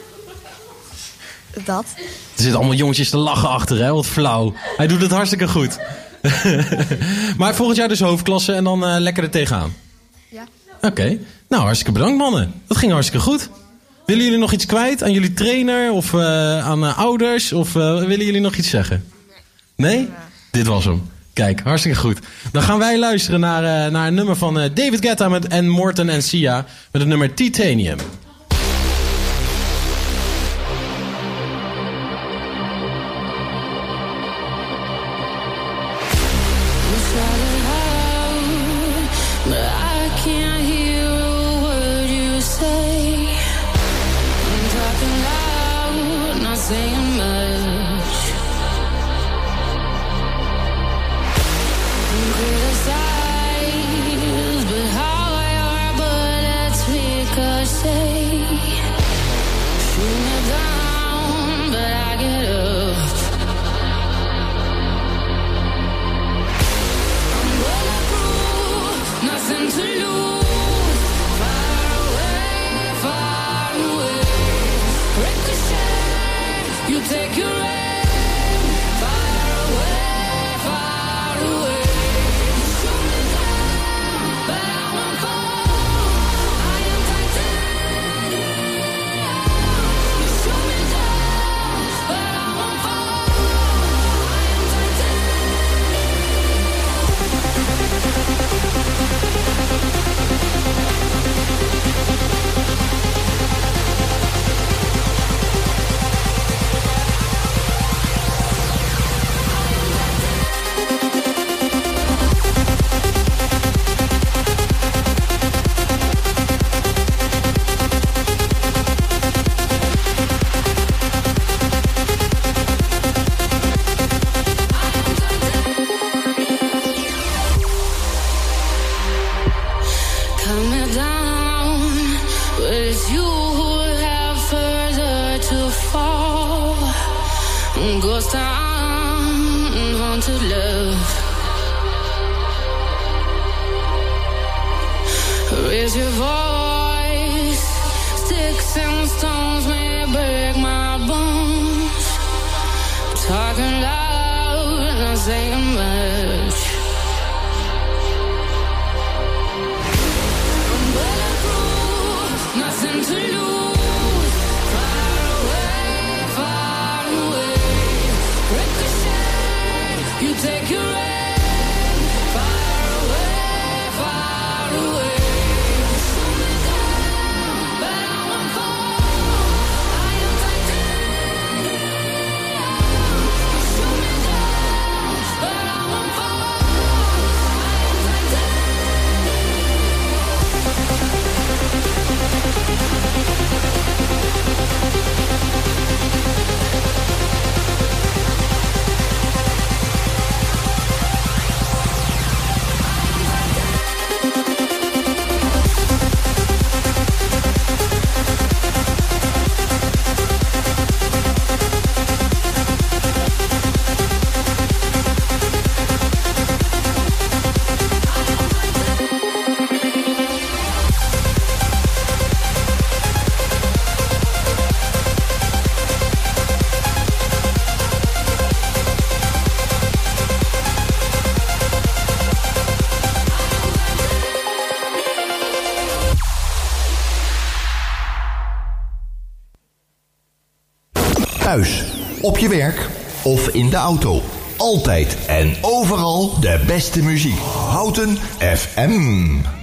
dat. Er zitten allemaal jongetjes te lachen achter, hè? Wat flauw. Hij doet het hartstikke goed. maar volgend jaar dus hoofdklasse en dan eh, lekker er tegenaan. Ja. Oké. Nou, hartstikke bedankt, mannen. Dat ging hartstikke goed. Willen jullie nog iets kwijt aan jullie trainer of eh, aan eh, ouders? Of willen jullie nog iets zeggen? Nee? Dit was hem. Kijk, hartstikke goed. Dan gaan wij luisteren naar, naar een nummer van David Guetta met, en Morton en Sia met het nummer Titanium. Op je werk of in de auto. Altijd en overal de beste muziek. Houten FM.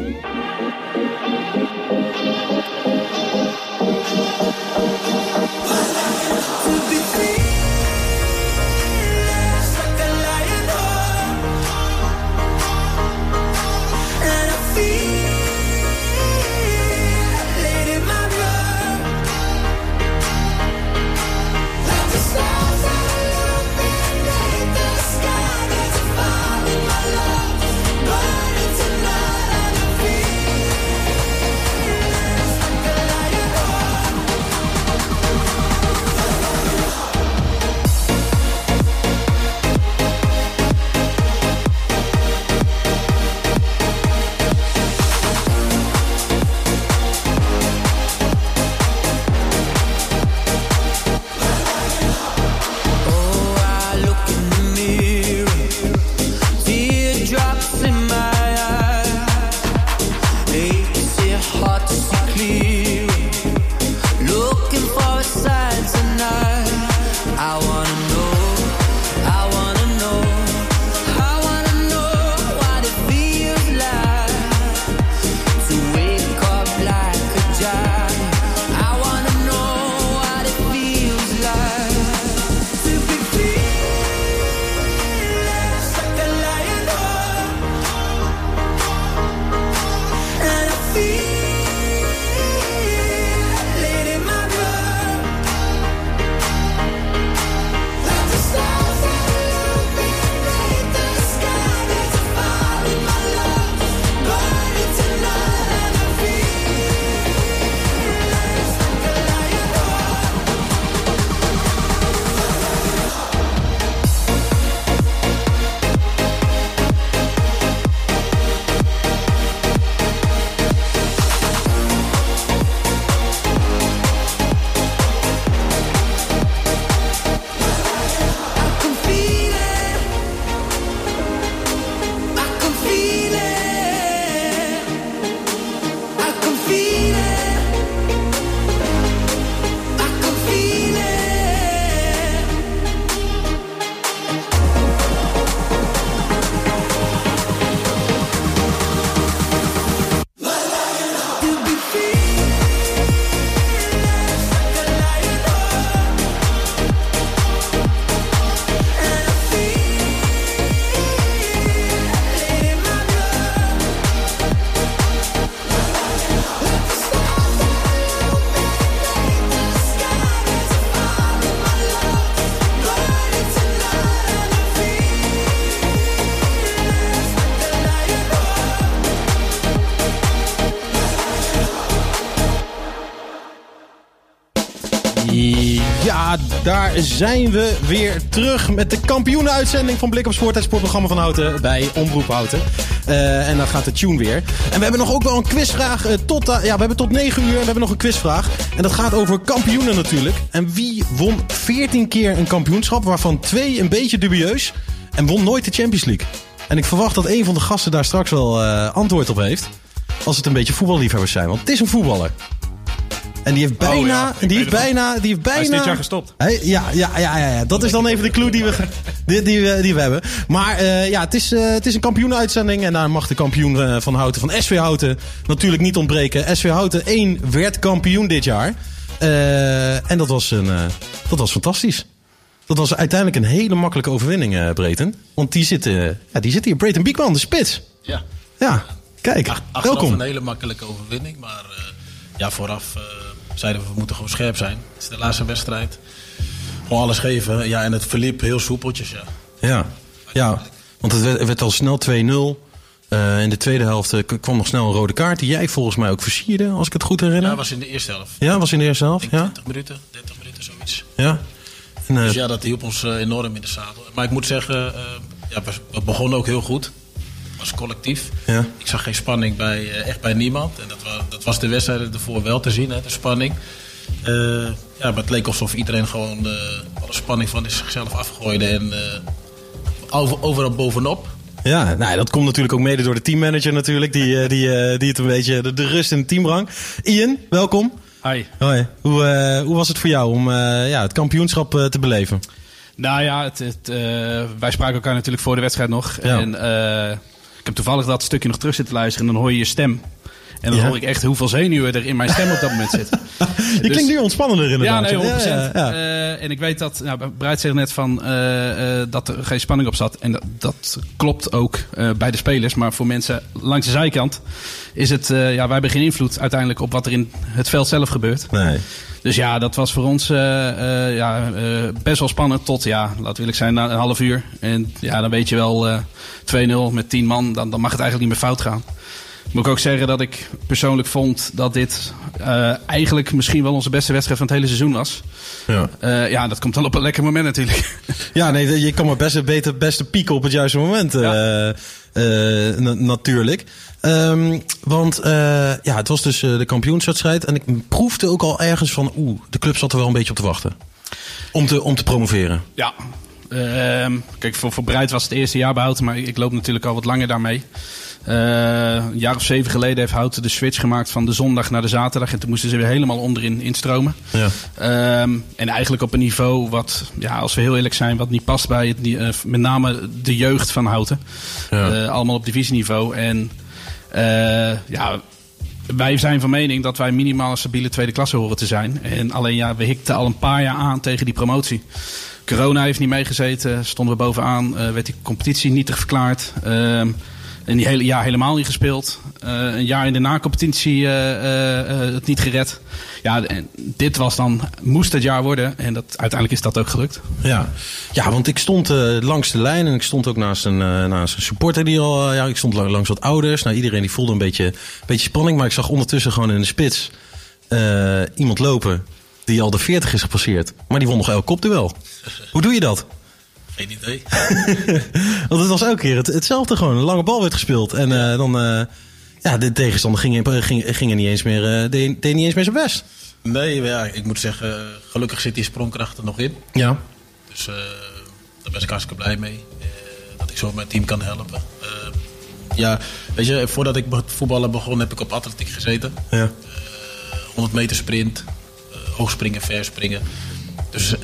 Zijn we weer terug met de kampioenenuitzending van Blik op Sport. Het sportprogramma van Houten bij Omroep Houten. Eh, en dan gaat de tune weer. En we hebben nog ook wel een quizvraag. eh, tot, eh, ja, we hebben tot 9 uur en we hebben nog een quizvraag. En dat gaat over kampioenen natuurlijk. En wie won 14 keer een kampioenschap, waarvan twee een beetje dubieus. En won nooit de Champions League. En ik verwacht dat een van de gasten daar straks wel antwoord op heeft. Als het een beetje voetballiefhebbers zijn. Want het is een voetballer. En die heeft bijna, Oh ja, ik die heeft bijna, die heeft bijna... Hij is dit jaar gestopt. Ja, ja, ja, ja, ja, dat is dan even de clue die we, die, die, we, die we hebben. Maar eh, ja, het is, eh, het is een kampioenuitzending. En daar mag de kampioen eh, van Houten, van SV Houten, natuurlijk niet ontbreken. SV Houten 1 werd kampioen dit jaar. Eh, en dat was, een, eh, dat was fantastisch. Dat was uiteindelijk een hele makkelijke overwinning, eh Breten. Want die zit, eh, ja, die zit hier. Breten Biekman, de spits. Ja. Ja, kijk, Achteraf welkom. een hele makkelijke overwinning. Maar eh, ja, vooraf eh, zeiden we, we moeten gewoon scherp zijn. Het is de laatste wedstrijd. Gewoon alles geven. Ja, en het verliep heel soepeltjes, ja. Ja, ja want het werd, het werd al snel 2-0. Eh, in de tweede helft eh, kwam nog snel een rode kaart. Die jij volgens mij ook versierde, als ik het goed herinner. Ja, was in de eerste helft. Ja, was in de eerste helft. Ja. 20 minuten, 30 minuten, zoiets. ja. En, eh, Dus ja, dat hielp ons enorm in de zadel. Maar ik moet zeggen, ja, we begonnen ook heel goed. Als collectief. ja. Ik zag geen spanning bij, eh, echt bij niemand. En dat, wa- dat was de wedstrijd ervoor wel te zien, hè, de spanning. Eh, ja, maar het leek alsof iedereen gewoon eh, alle spanning van zichzelf afgooide. En eh, over, overal bovenop. Ja, nou, dat komt natuurlijk ook mede door de teammanager natuurlijk. Die, eh, die, eh, die het een beetje de, de rust in het team brengt. Ian, welkom. Hi. Hoi. Hoe, eh, hoe was het voor jou om eh, ja, het kampioenschap te beleven? Nou ja, het, het, eh, wij spraken elkaar natuurlijk voor de wedstrijd nog. Ja. En eh, heb toevallig dat stukje nog terug zitten luisteren. En dan hoor je je stem. En dan Ja. hoor ik echt hoeveel zenuwen er in mijn stem op dat moment zitten. Je klinkt nu ontspannender Ja, inderdaad. nee, 100%. Ja, ja, ja. Eh, en ik weet dat, nou, Bruid zegt net van, eh, eh, dat er geen spanning op zat. En dat, dat klopt ook bij de spelers. Maar voor mensen langs de zijkant is het, ja, wij hebben geen invloed uiteindelijk op wat er in het veld zelf gebeurt. Nee. Dus ja, dat was voor ons ja, best wel spannend tot, ja, we eerlijk zijn, na een half uur. En ja, dan weet je wel, eh 2-0 met 10 man, dan, dan mag het eigenlijk niet meer fout gaan. Moet ik ook zeggen dat ik persoonlijk vond dat dit eh, eigenlijk misschien wel onze beste wedstrijd van het hele seizoen was. Ja. Eh, ja, dat komt dan op een lekker moment natuurlijk. Ja, nee, je kan maar best beter beste pieken op het juiste moment. eh, na- natuurlijk. Ehm, want ja, het was dus de kampioenswedstrijd. En ik proefde ook al ergens van... Oeh, de club zat er wel een beetje op te wachten. Om te, om te promoveren. Ja. Ehm, kijk, voor, voor Breit was het eerste jaar bij Houten, maar ik loop natuurlijk al wat langer daarmee. Eh, een jaar of zeven geleden heeft Houten de switch gemaakt van de zondag naar de zaterdag. En toen moesten ze weer helemaal onderin instromen. Ja. Ehm, en eigenlijk op een niveau wat, ja, als we heel eerlijk zijn, wat niet past bij het, eh, met name de jeugd van Houten. Eh, allemaal op divisieniveau. En ja, wij zijn van mening dat wij minimaal een stabiele tweede klasse horen te zijn. En alleen ja, we hikten al een paar jaar aan tegen die promotie. Corona heeft niet meegezeten, stonden we bovenaan, werd die competitie nietig verklaard. Ehm en die hele jaar helemaal niet gespeeld. Eh, een jaar in de nacompetitie eh, eh, het niet gered. Ja, en dit was dan, moest het jaar worden. En dat, uiteindelijk is dat ook gelukt. Ja, ja want ik stond langs de lijn en ik stond ook naast een, naast een supporter die al. ja, ik stond lang- langs wat ouders. Nou, iedereen die voelde een beetje, een beetje spanning. Maar ik zag ondertussen gewoon in de spits iemand lopen die al de 40 is gepasseerd. Maar die won nog elk kopduel. Hoe doe je dat? Geen idee. Want het was elke keer het, hetzelfde gewoon. Een lange bal werd gespeeld. En eh, dan. eh, ja, de tegenstander ging, in- ging, ging er niet eens meer. eh, deed, deed niet eens meer zijn best. Nee, ja, ik moet zeggen, gelukkig zit die sprongkracht er nog in. Ja. Dus daar ben ik hartstikke blij mee. dat ik zo mijn team kan helpen. Ja, weet je, voordat ik met voetballen begon, heb ik op atletiek gezeten. Ja. 100 meter sprint, hoogspringen, verspringen. Dus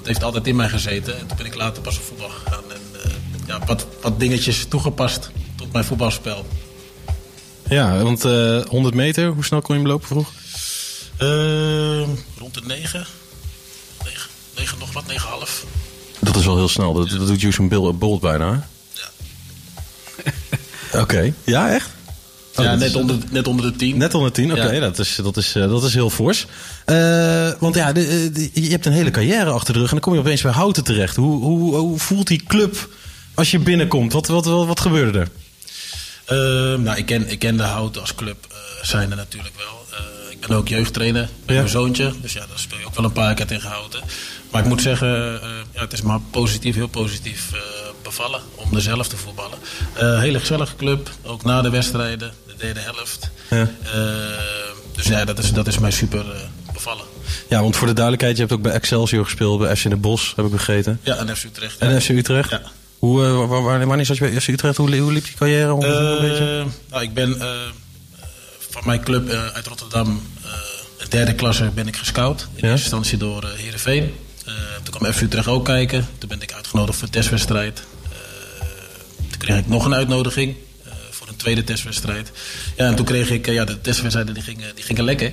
dat heeft altijd in mij gezeten. En toen ben ik later pas op voetbal gegaan. En eh, ja, wat, wat dingetjes toegepast tot mijn voetbalspel. Ja, want eh 100 meter, hoe snel kon je hem lopen vroeg? Eh, rond de 9. 9, 9 nog wat, 9,5. Dat is wel heel snel. Dat, dat doet Usain Bill- Bolt bijna. hè? Oké. Ja, echt? Oh, ja, net, is- onder, net onder de 10. Net onder 10, oké, Ja. dat, is, dat, is, eh, dat is heel fors. Eh, want ja, de, eh, de- je hebt een hele carrière achter de rug en dan kom je opeens bij Houten terecht. Hoe, hoe, hoe voelt die club als je binnenkomt? Wat, wat, wat, wat gebeurde er? Ehm, nou, ik ken, ik ken de Houten als club eh zijn er natuurlijk wel. Ik ben ook jeugdtrainer Ja. mijn zoontje. Dus ja, daar speel je ook wel een paar keer tegen Houten. Maar ik moet zeggen, ja, het is maar positief, heel positief bevallen om er zelf te voetballen. Hele gezellige club, ook na de wedstrijden, de derde helft. Ja. Eh, dus ja, dat is, dat is mij super eh, bevallen. Ja, want voor de duidelijkheid, je hebt ook bij Excelsior gespeeld, bij FC de Bos, heb ik begrepen. Ja, en FC Utrecht. En FC Utrecht? Ja. Hoe, eh, wa- wa- wanneer zat je bij FC Utrecht? Hoe, hoe liep je carrière een beetje? Nou, ik ben van mijn club uit Rotterdam, de derde klasse, ben ik gescout. In eerste instantie door eh Heerenveen. Toen kwam FC Utrecht ook kijken. Toen ben ik uitgenodigd voor een testwedstrijd. Toen kreeg ik nog een uitnodiging een tweede testwedstrijd. Ja, en toen kreeg ik, eh, ja, de testwedstrijden die gingen, die gingen lekker.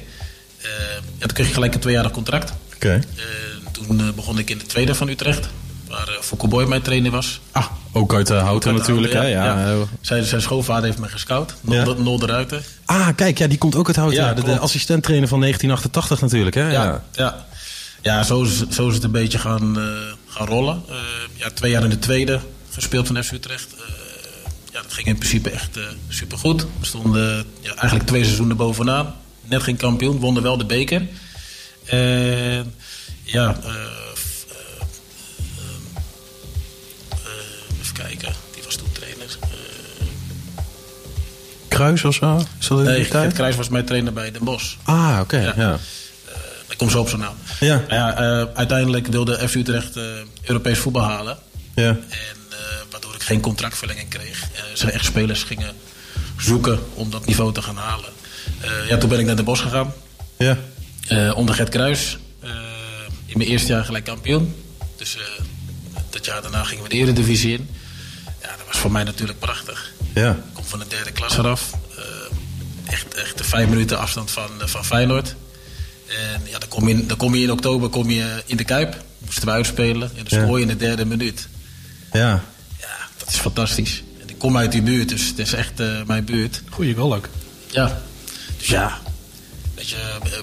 Eh, ja, toen kreeg ik gelijk een tweejarig contract. Oké. Eh, toen begon ik in de tweede van Utrecht, waar uh, Boy mijn trainer was. Ah, ook uit uh, Houten natuurlijk, hè? Ja. ja. Zijn, zijn schoonvader heeft mij gescout, Ja. Nol, Nol de Ruiter. Ah, kijk, ja, die komt ook uit Houten. Ja, Ja, de, de assistent-trainer van 1988 natuurlijk, hè? Ja, ja. ja zo, is, zo is het een beetje gaan, gaan rollen. Ja, twee jaar in de tweede gespeeld van FC Utrecht. Ja, dat ging in principe echt uh, supergoed. We stonden ja, eigenlijk twee seizoenen bovenaan. Net geen kampioen, wonnen wel de beker. En ja, uh, even kijken, die was toen trainer. Kruis of zo? Nee? Gert Kruis was mijn trainer bij Den Bosch. Ah, oké, okay, ja. ja. Ik kom zo op zijn naam. Ja. ja uh, uiteindelijk wilde FC Utrecht uh, Europees voetbal halen. Ja. En uh, geen contractverlenging kreeg. ze echt spelers gingen zoeken om dat niveau te gaan halen. ja, toen ben ik naar de Bos gegaan. Ja. onder Gert Kruis. in mijn eerste jaar gelijk kampioen. Dus dat jaar daarna gingen we de Eredivisie in. Ja, dat was voor mij natuurlijk prachtig. Ja. Ik kom van de derde klas eraf. echt, echt de vijf minuten afstand van, van Feyenoord. En ja, dan kom, je in, dan kom je in oktober kom je in de Kuip. Moesten we uitspelen. En dan scoor je in de derde minuut. Ja. Dat is fantastisch. En ik kom uit die buurt, dus het is echt uh, mijn buurt. Goeie goal ook. Ja. Dus ja, weet je,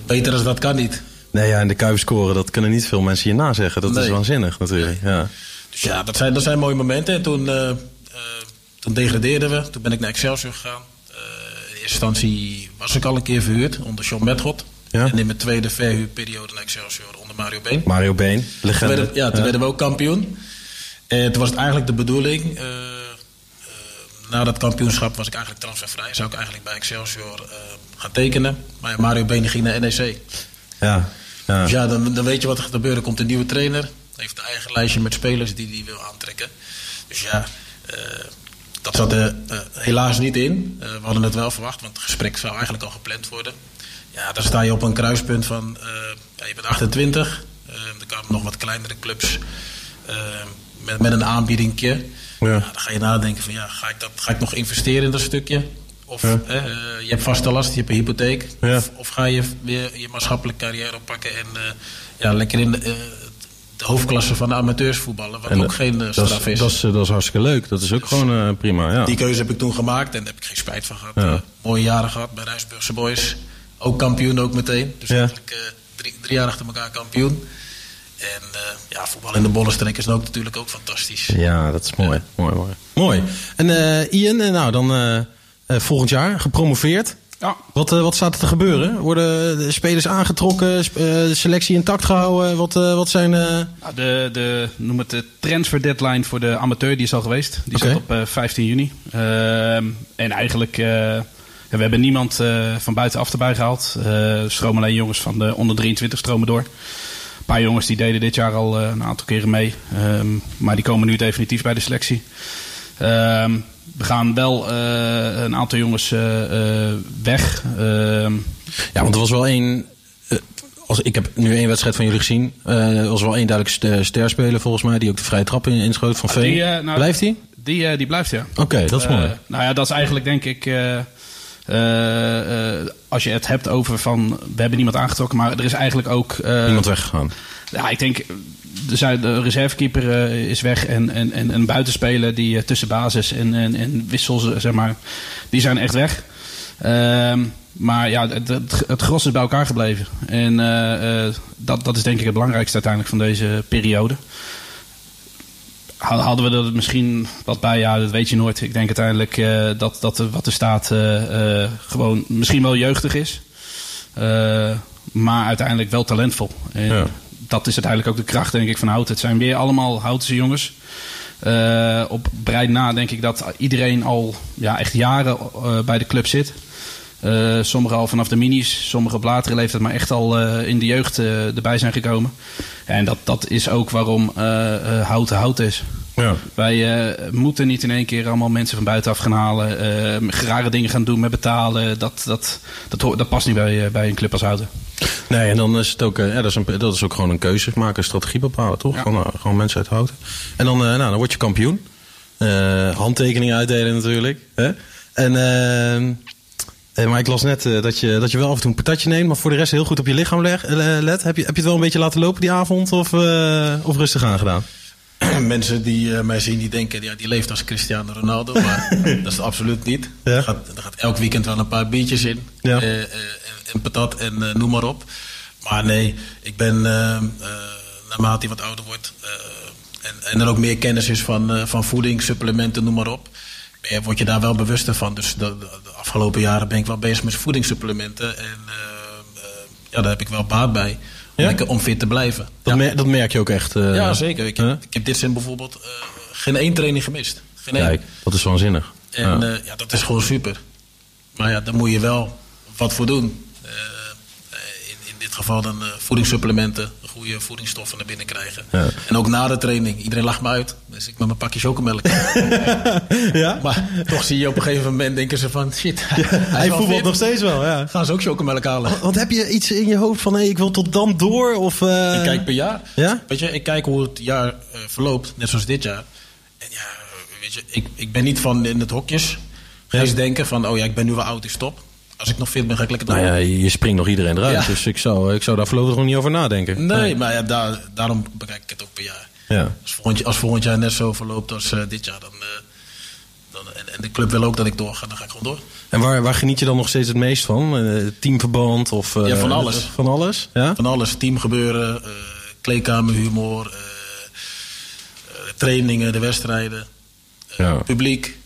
beter als dat kan niet. Nee, ja, en de Kuip scoren, dat kunnen niet veel mensen je nazeggen. Dat nee. is waanzinnig natuurlijk. Nee. Ja. Dus ja, dat zijn, dat zijn mooie momenten. En toen, uh, uh, toen degradeerden we. Toen ben ik naar Excelsior gegaan. Uh, in eerste instantie was ik al een keer verhuurd onder John Metgod. Ja. En in mijn tweede verhuurperiode naar Excelsior onder Mario Been. Mario Been, legende. Toen werden, ja, toen ja. werden we ook kampioen. En toen was het eigenlijk de bedoeling... Uh, uh, na dat kampioenschap was ik eigenlijk transfervrij. Zou ik eigenlijk bij Excelsior gaan tekenen. Maar Mario Been ging naar NEC. Ja. ja. Dus ja, dan, dan weet je wat er gebeurt. Er komt een nieuwe trainer. Heeft een eigen lijstje met spelers die hij wil aantrekken. Dus ja... dat zat er helaas niet in. we hadden het wel verwacht, want het gesprek zou eigenlijk al gepland worden. Ja, dan sta je op een kruispunt van, ja, je bent 28. Uh, er kwamen nog wat kleinere clubs met, met een aanbiedingje. Ja. Ja, dan ga je nadenken van, ja, ga ik, dat, ga ik nog investeren in dat stukje? Of ja. je hebt vaste last, je hebt een hypotheek. Ja. Of, of, ga je weer je maatschappelijke carrière oppakken en ja, lekker in de, de, hoofdklasse van de amateurs voetballen. Wat en, ook geen straf is. Dat is, dat is hartstikke leuk. Dat is ook dus, gewoon prima, ja. Die keuze heb ik toen gemaakt en daar heb ik geen spijt van gehad. mooie jaren gehad bij Rijsburgse Boys. Ook kampioen ook meteen. Dus eigenlijk uh, drie, drie, jaar achter elkaar kampioen. En uh, ja, voetbal in de bollenstreek is ook natuurlijk ook fantastisch. Ja, dat is mooi. Ja. Mooi, mooi. Mooi. En uh, Ian, nou dan volgend jaar gepromoveerd. Ja. Wat, wat staat er te gebeuren? Worden de spelers aangetrokken? de selectie intact gehouden? Wat, wat zijn... Nou, de, de, noem het de transfer deadline voor de amateur, die is al geweest. Die okay. zat op 15 juni. Ehm, en eigenlijk... We hebben niemand uh, van buitenaf erbij gehaald. Uh, stromen alleen jongens van de onder 23 stromen door. Een paar jongens die deden dit jaar al uh, een aantal keren mee. Um, maar die komen nu definitief bij de selectie. Um, we gaan wel een aantal jongens weg. Ehm, ja, want er was wel één... Als, ik heb nu één wedstrijd van jullie gezien. er was wel één duidelijk sterspeler volgens mij... die ook de vrije trap in, inschoot van Veen. Die, nou, blijft hij? Die, die blijft, ja. Oké, okay, dat is mooi. nou ja, dat is eigenlijk denk ik... Uh, uh, als je het hebt over van we hebben niemand aangetrokken, maar er is eigenlijk ook. Uh, Iemand weggegaan. Ja, ik denk. De, reservekeeper is weg en, en, en een buitenspeler die tussen basis en, en, en wissels, zeg maar, die zijn echt weg. Ehm, maar ja, het, het, het, gros is bij elkaar gebleven. En dat, dat is denk ik het belangrijkste uiteindelijk van deze periode hadden we er misschien wat bij? Ja, dat weet je nooit. Ik denk uiteindelijk uh, dat, dat wat er staat uh, uh, gewoon misschien wel jeugdig is. maar uiteindelijk wel talentvol. En ja. dat is uiteindelijk ook de kracht, denk ik, van Houten. Het zijn weer allemaal Houtense jongens. Eh, op breid na denk ik dat iedereen al ja, echt jaren eh, bij de club zit. Eh, sommigen al vanaf de minis, sommigen op latere leeftijd, maar echt al eh, in de jeugd eh, erbij zijn gekomen. En dat, dat is ook waarom Houten Houten is. Ja. Wij moeten niet in één keer allemaal mensen van buitenaf gaan halen, rare dingen gaan doen met betalen. Dat, dat, dat, dat past niet bij, bij een club als Houten. Nee, en dan is het ook, ja, dat, is een, dat is ook gewoon een keuze maken, een strategie bepalen, toch? Gewoon, nou, gewoon mensen uithouden. En dan, nou, dan word je kampioen. Handtekeningen uitdelen natuurlijk. Hè? En, eh, maar ik las net eh, dat, je, dat je wel af en toe een patatje neemt, maar voor de rest heel goed op je lichaam leg, eh, let. Heb je, heb je het wel een beetje laten lopen die avond of, of rustig aangedaan? Mensen die mij zien, die denken, ja, die leeft als Cristiano Ronaldo. Maar dat is het absoluut niet. Er, gaat, er gaat elk weekend wel een paar biertjes in. Ja. En, patat en noem maar op. Maar nee, ik ben, naarmate hij wat ouder wordt... en, en er ook meer kennis is van, van voeding, supplementen, noem maar op... eh, word je daar wel bewuster van. Dus de, de- de afgelopen jaren ben ik wel bezig met voedingssupplementen. En eh, eh, ja, daar heb ik wel baat bij. Om, Ja? lekker- om fit te blijven. Dat, mer- dat merk je ook echt. Ja, zeker. Ik ik heb dit seizoen bijvoorbeeld geen één training gemist. Geen één. Dat is waanzinnig. En Ja. ja. ja, dat is gewoon super. Maar ja, daar moet je wel wat voor doen. Dit geval dan eh, voedingssupplementen, goede voedingsstoffen naar binnen krijgen. Ja. En ook na de training. Iedereen lacht me uit. Dus ik met mijn pakje chocomelk. ja? Maar toch zie je op een gegeven moment denken ze van shit. hij, Hij voetbalt nog steeds wel, ja. Gaan ze ook chocomelk halen? Want heb je iets in je hoofd van, hé, ik wil tot dan door? Of, eh, Ik kijk per jaar. Ja? Weet je, ik kijk hoe het jaar eh, verloopt, net zoals dit jaar. En ja, weet je, ik, ik ben niet van in het hokjes. Eens denken van, oh ja, ik ben nu wel oud, ik stop. Als ik nog fit ben, ga ik lekker door. Nou ja, je springt nog iedereen eruit. Ja. Dus ik zou, ik zou daar voorlopig nog niet over nadenken. Nee, maar ja, daar, daarom bekijk ik het ook per jaar. Ja. Als volgend, als volgend jaar net zo verloopt als eh, dit jaar, dan, eh, dan, en, en de club wil ook dat ik doorga, dan ga ik gewoon door. En waar, waar geniet je dan nog steeds het meest van? Eh, teamverband of... ja, van alles. Van alles? Ja? Van alles. Teamgebeuren, kleedkamerhumor, trainingen, de wedstrijden, Ja. publiek.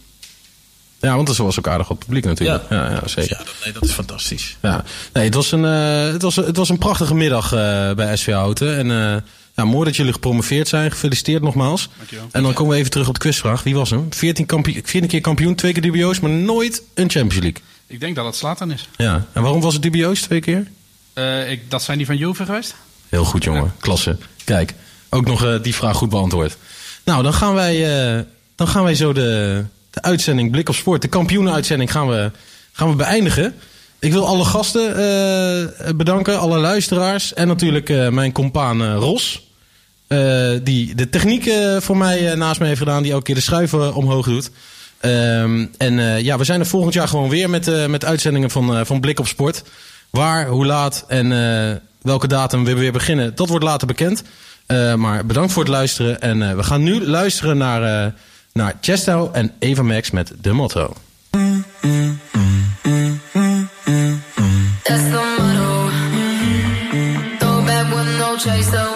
Ja, want er was ook aardig wat publiek natuurlijk. Ja, ja, zeker. Ja, dat, nee, dat is fantastisch. Ja. Nee, het was een, eh, het was, het was een prachtige middag eh, bij SV Houten. En eh, ja, mooi dat jullie gepromoveerd zijn. Gefeliciteerd nogmaals. Dankjewel. En dan komen we even terug op de quizvraag. Wie was hem? 14, kampioen, 14 keer kampioen, twee keer dubioos, maar nooit een Champions League. Ik denk dat het Slatan is. Ja. En waarom was het dubioos twee keer? Eh, ik, dat zijn die van Juve geweest? Heel goed, jongen. Klasse. Kijk, ook nog eh, die vraag goed beantwoord. Nou, dan gaan wij, eh, dan gaan wij zo de, uitzending Blik op Sport, de kampioenenuitzending, gaan we, gaan we beëindigen. Ik wil alle gasten eh, bedanken, alle luisteraars en natuurlijk eh, mijn compaan eh, Ros. die de techniek voor mij naast me heeft gedaan, die elke keer de schuiven omhoog doet. Ehm, en ja, we zijn er volgend jaar gewoon weer met, met uitzendingen van, van Blik op Sport. Waar, hoe laat en welke datum we weer beginnen, dat wordt later bekend. Maar bedankt voor het luisteren. En we gaan nu luisteren naar, naar Chesto en Eva Max met De Motto. The motto. No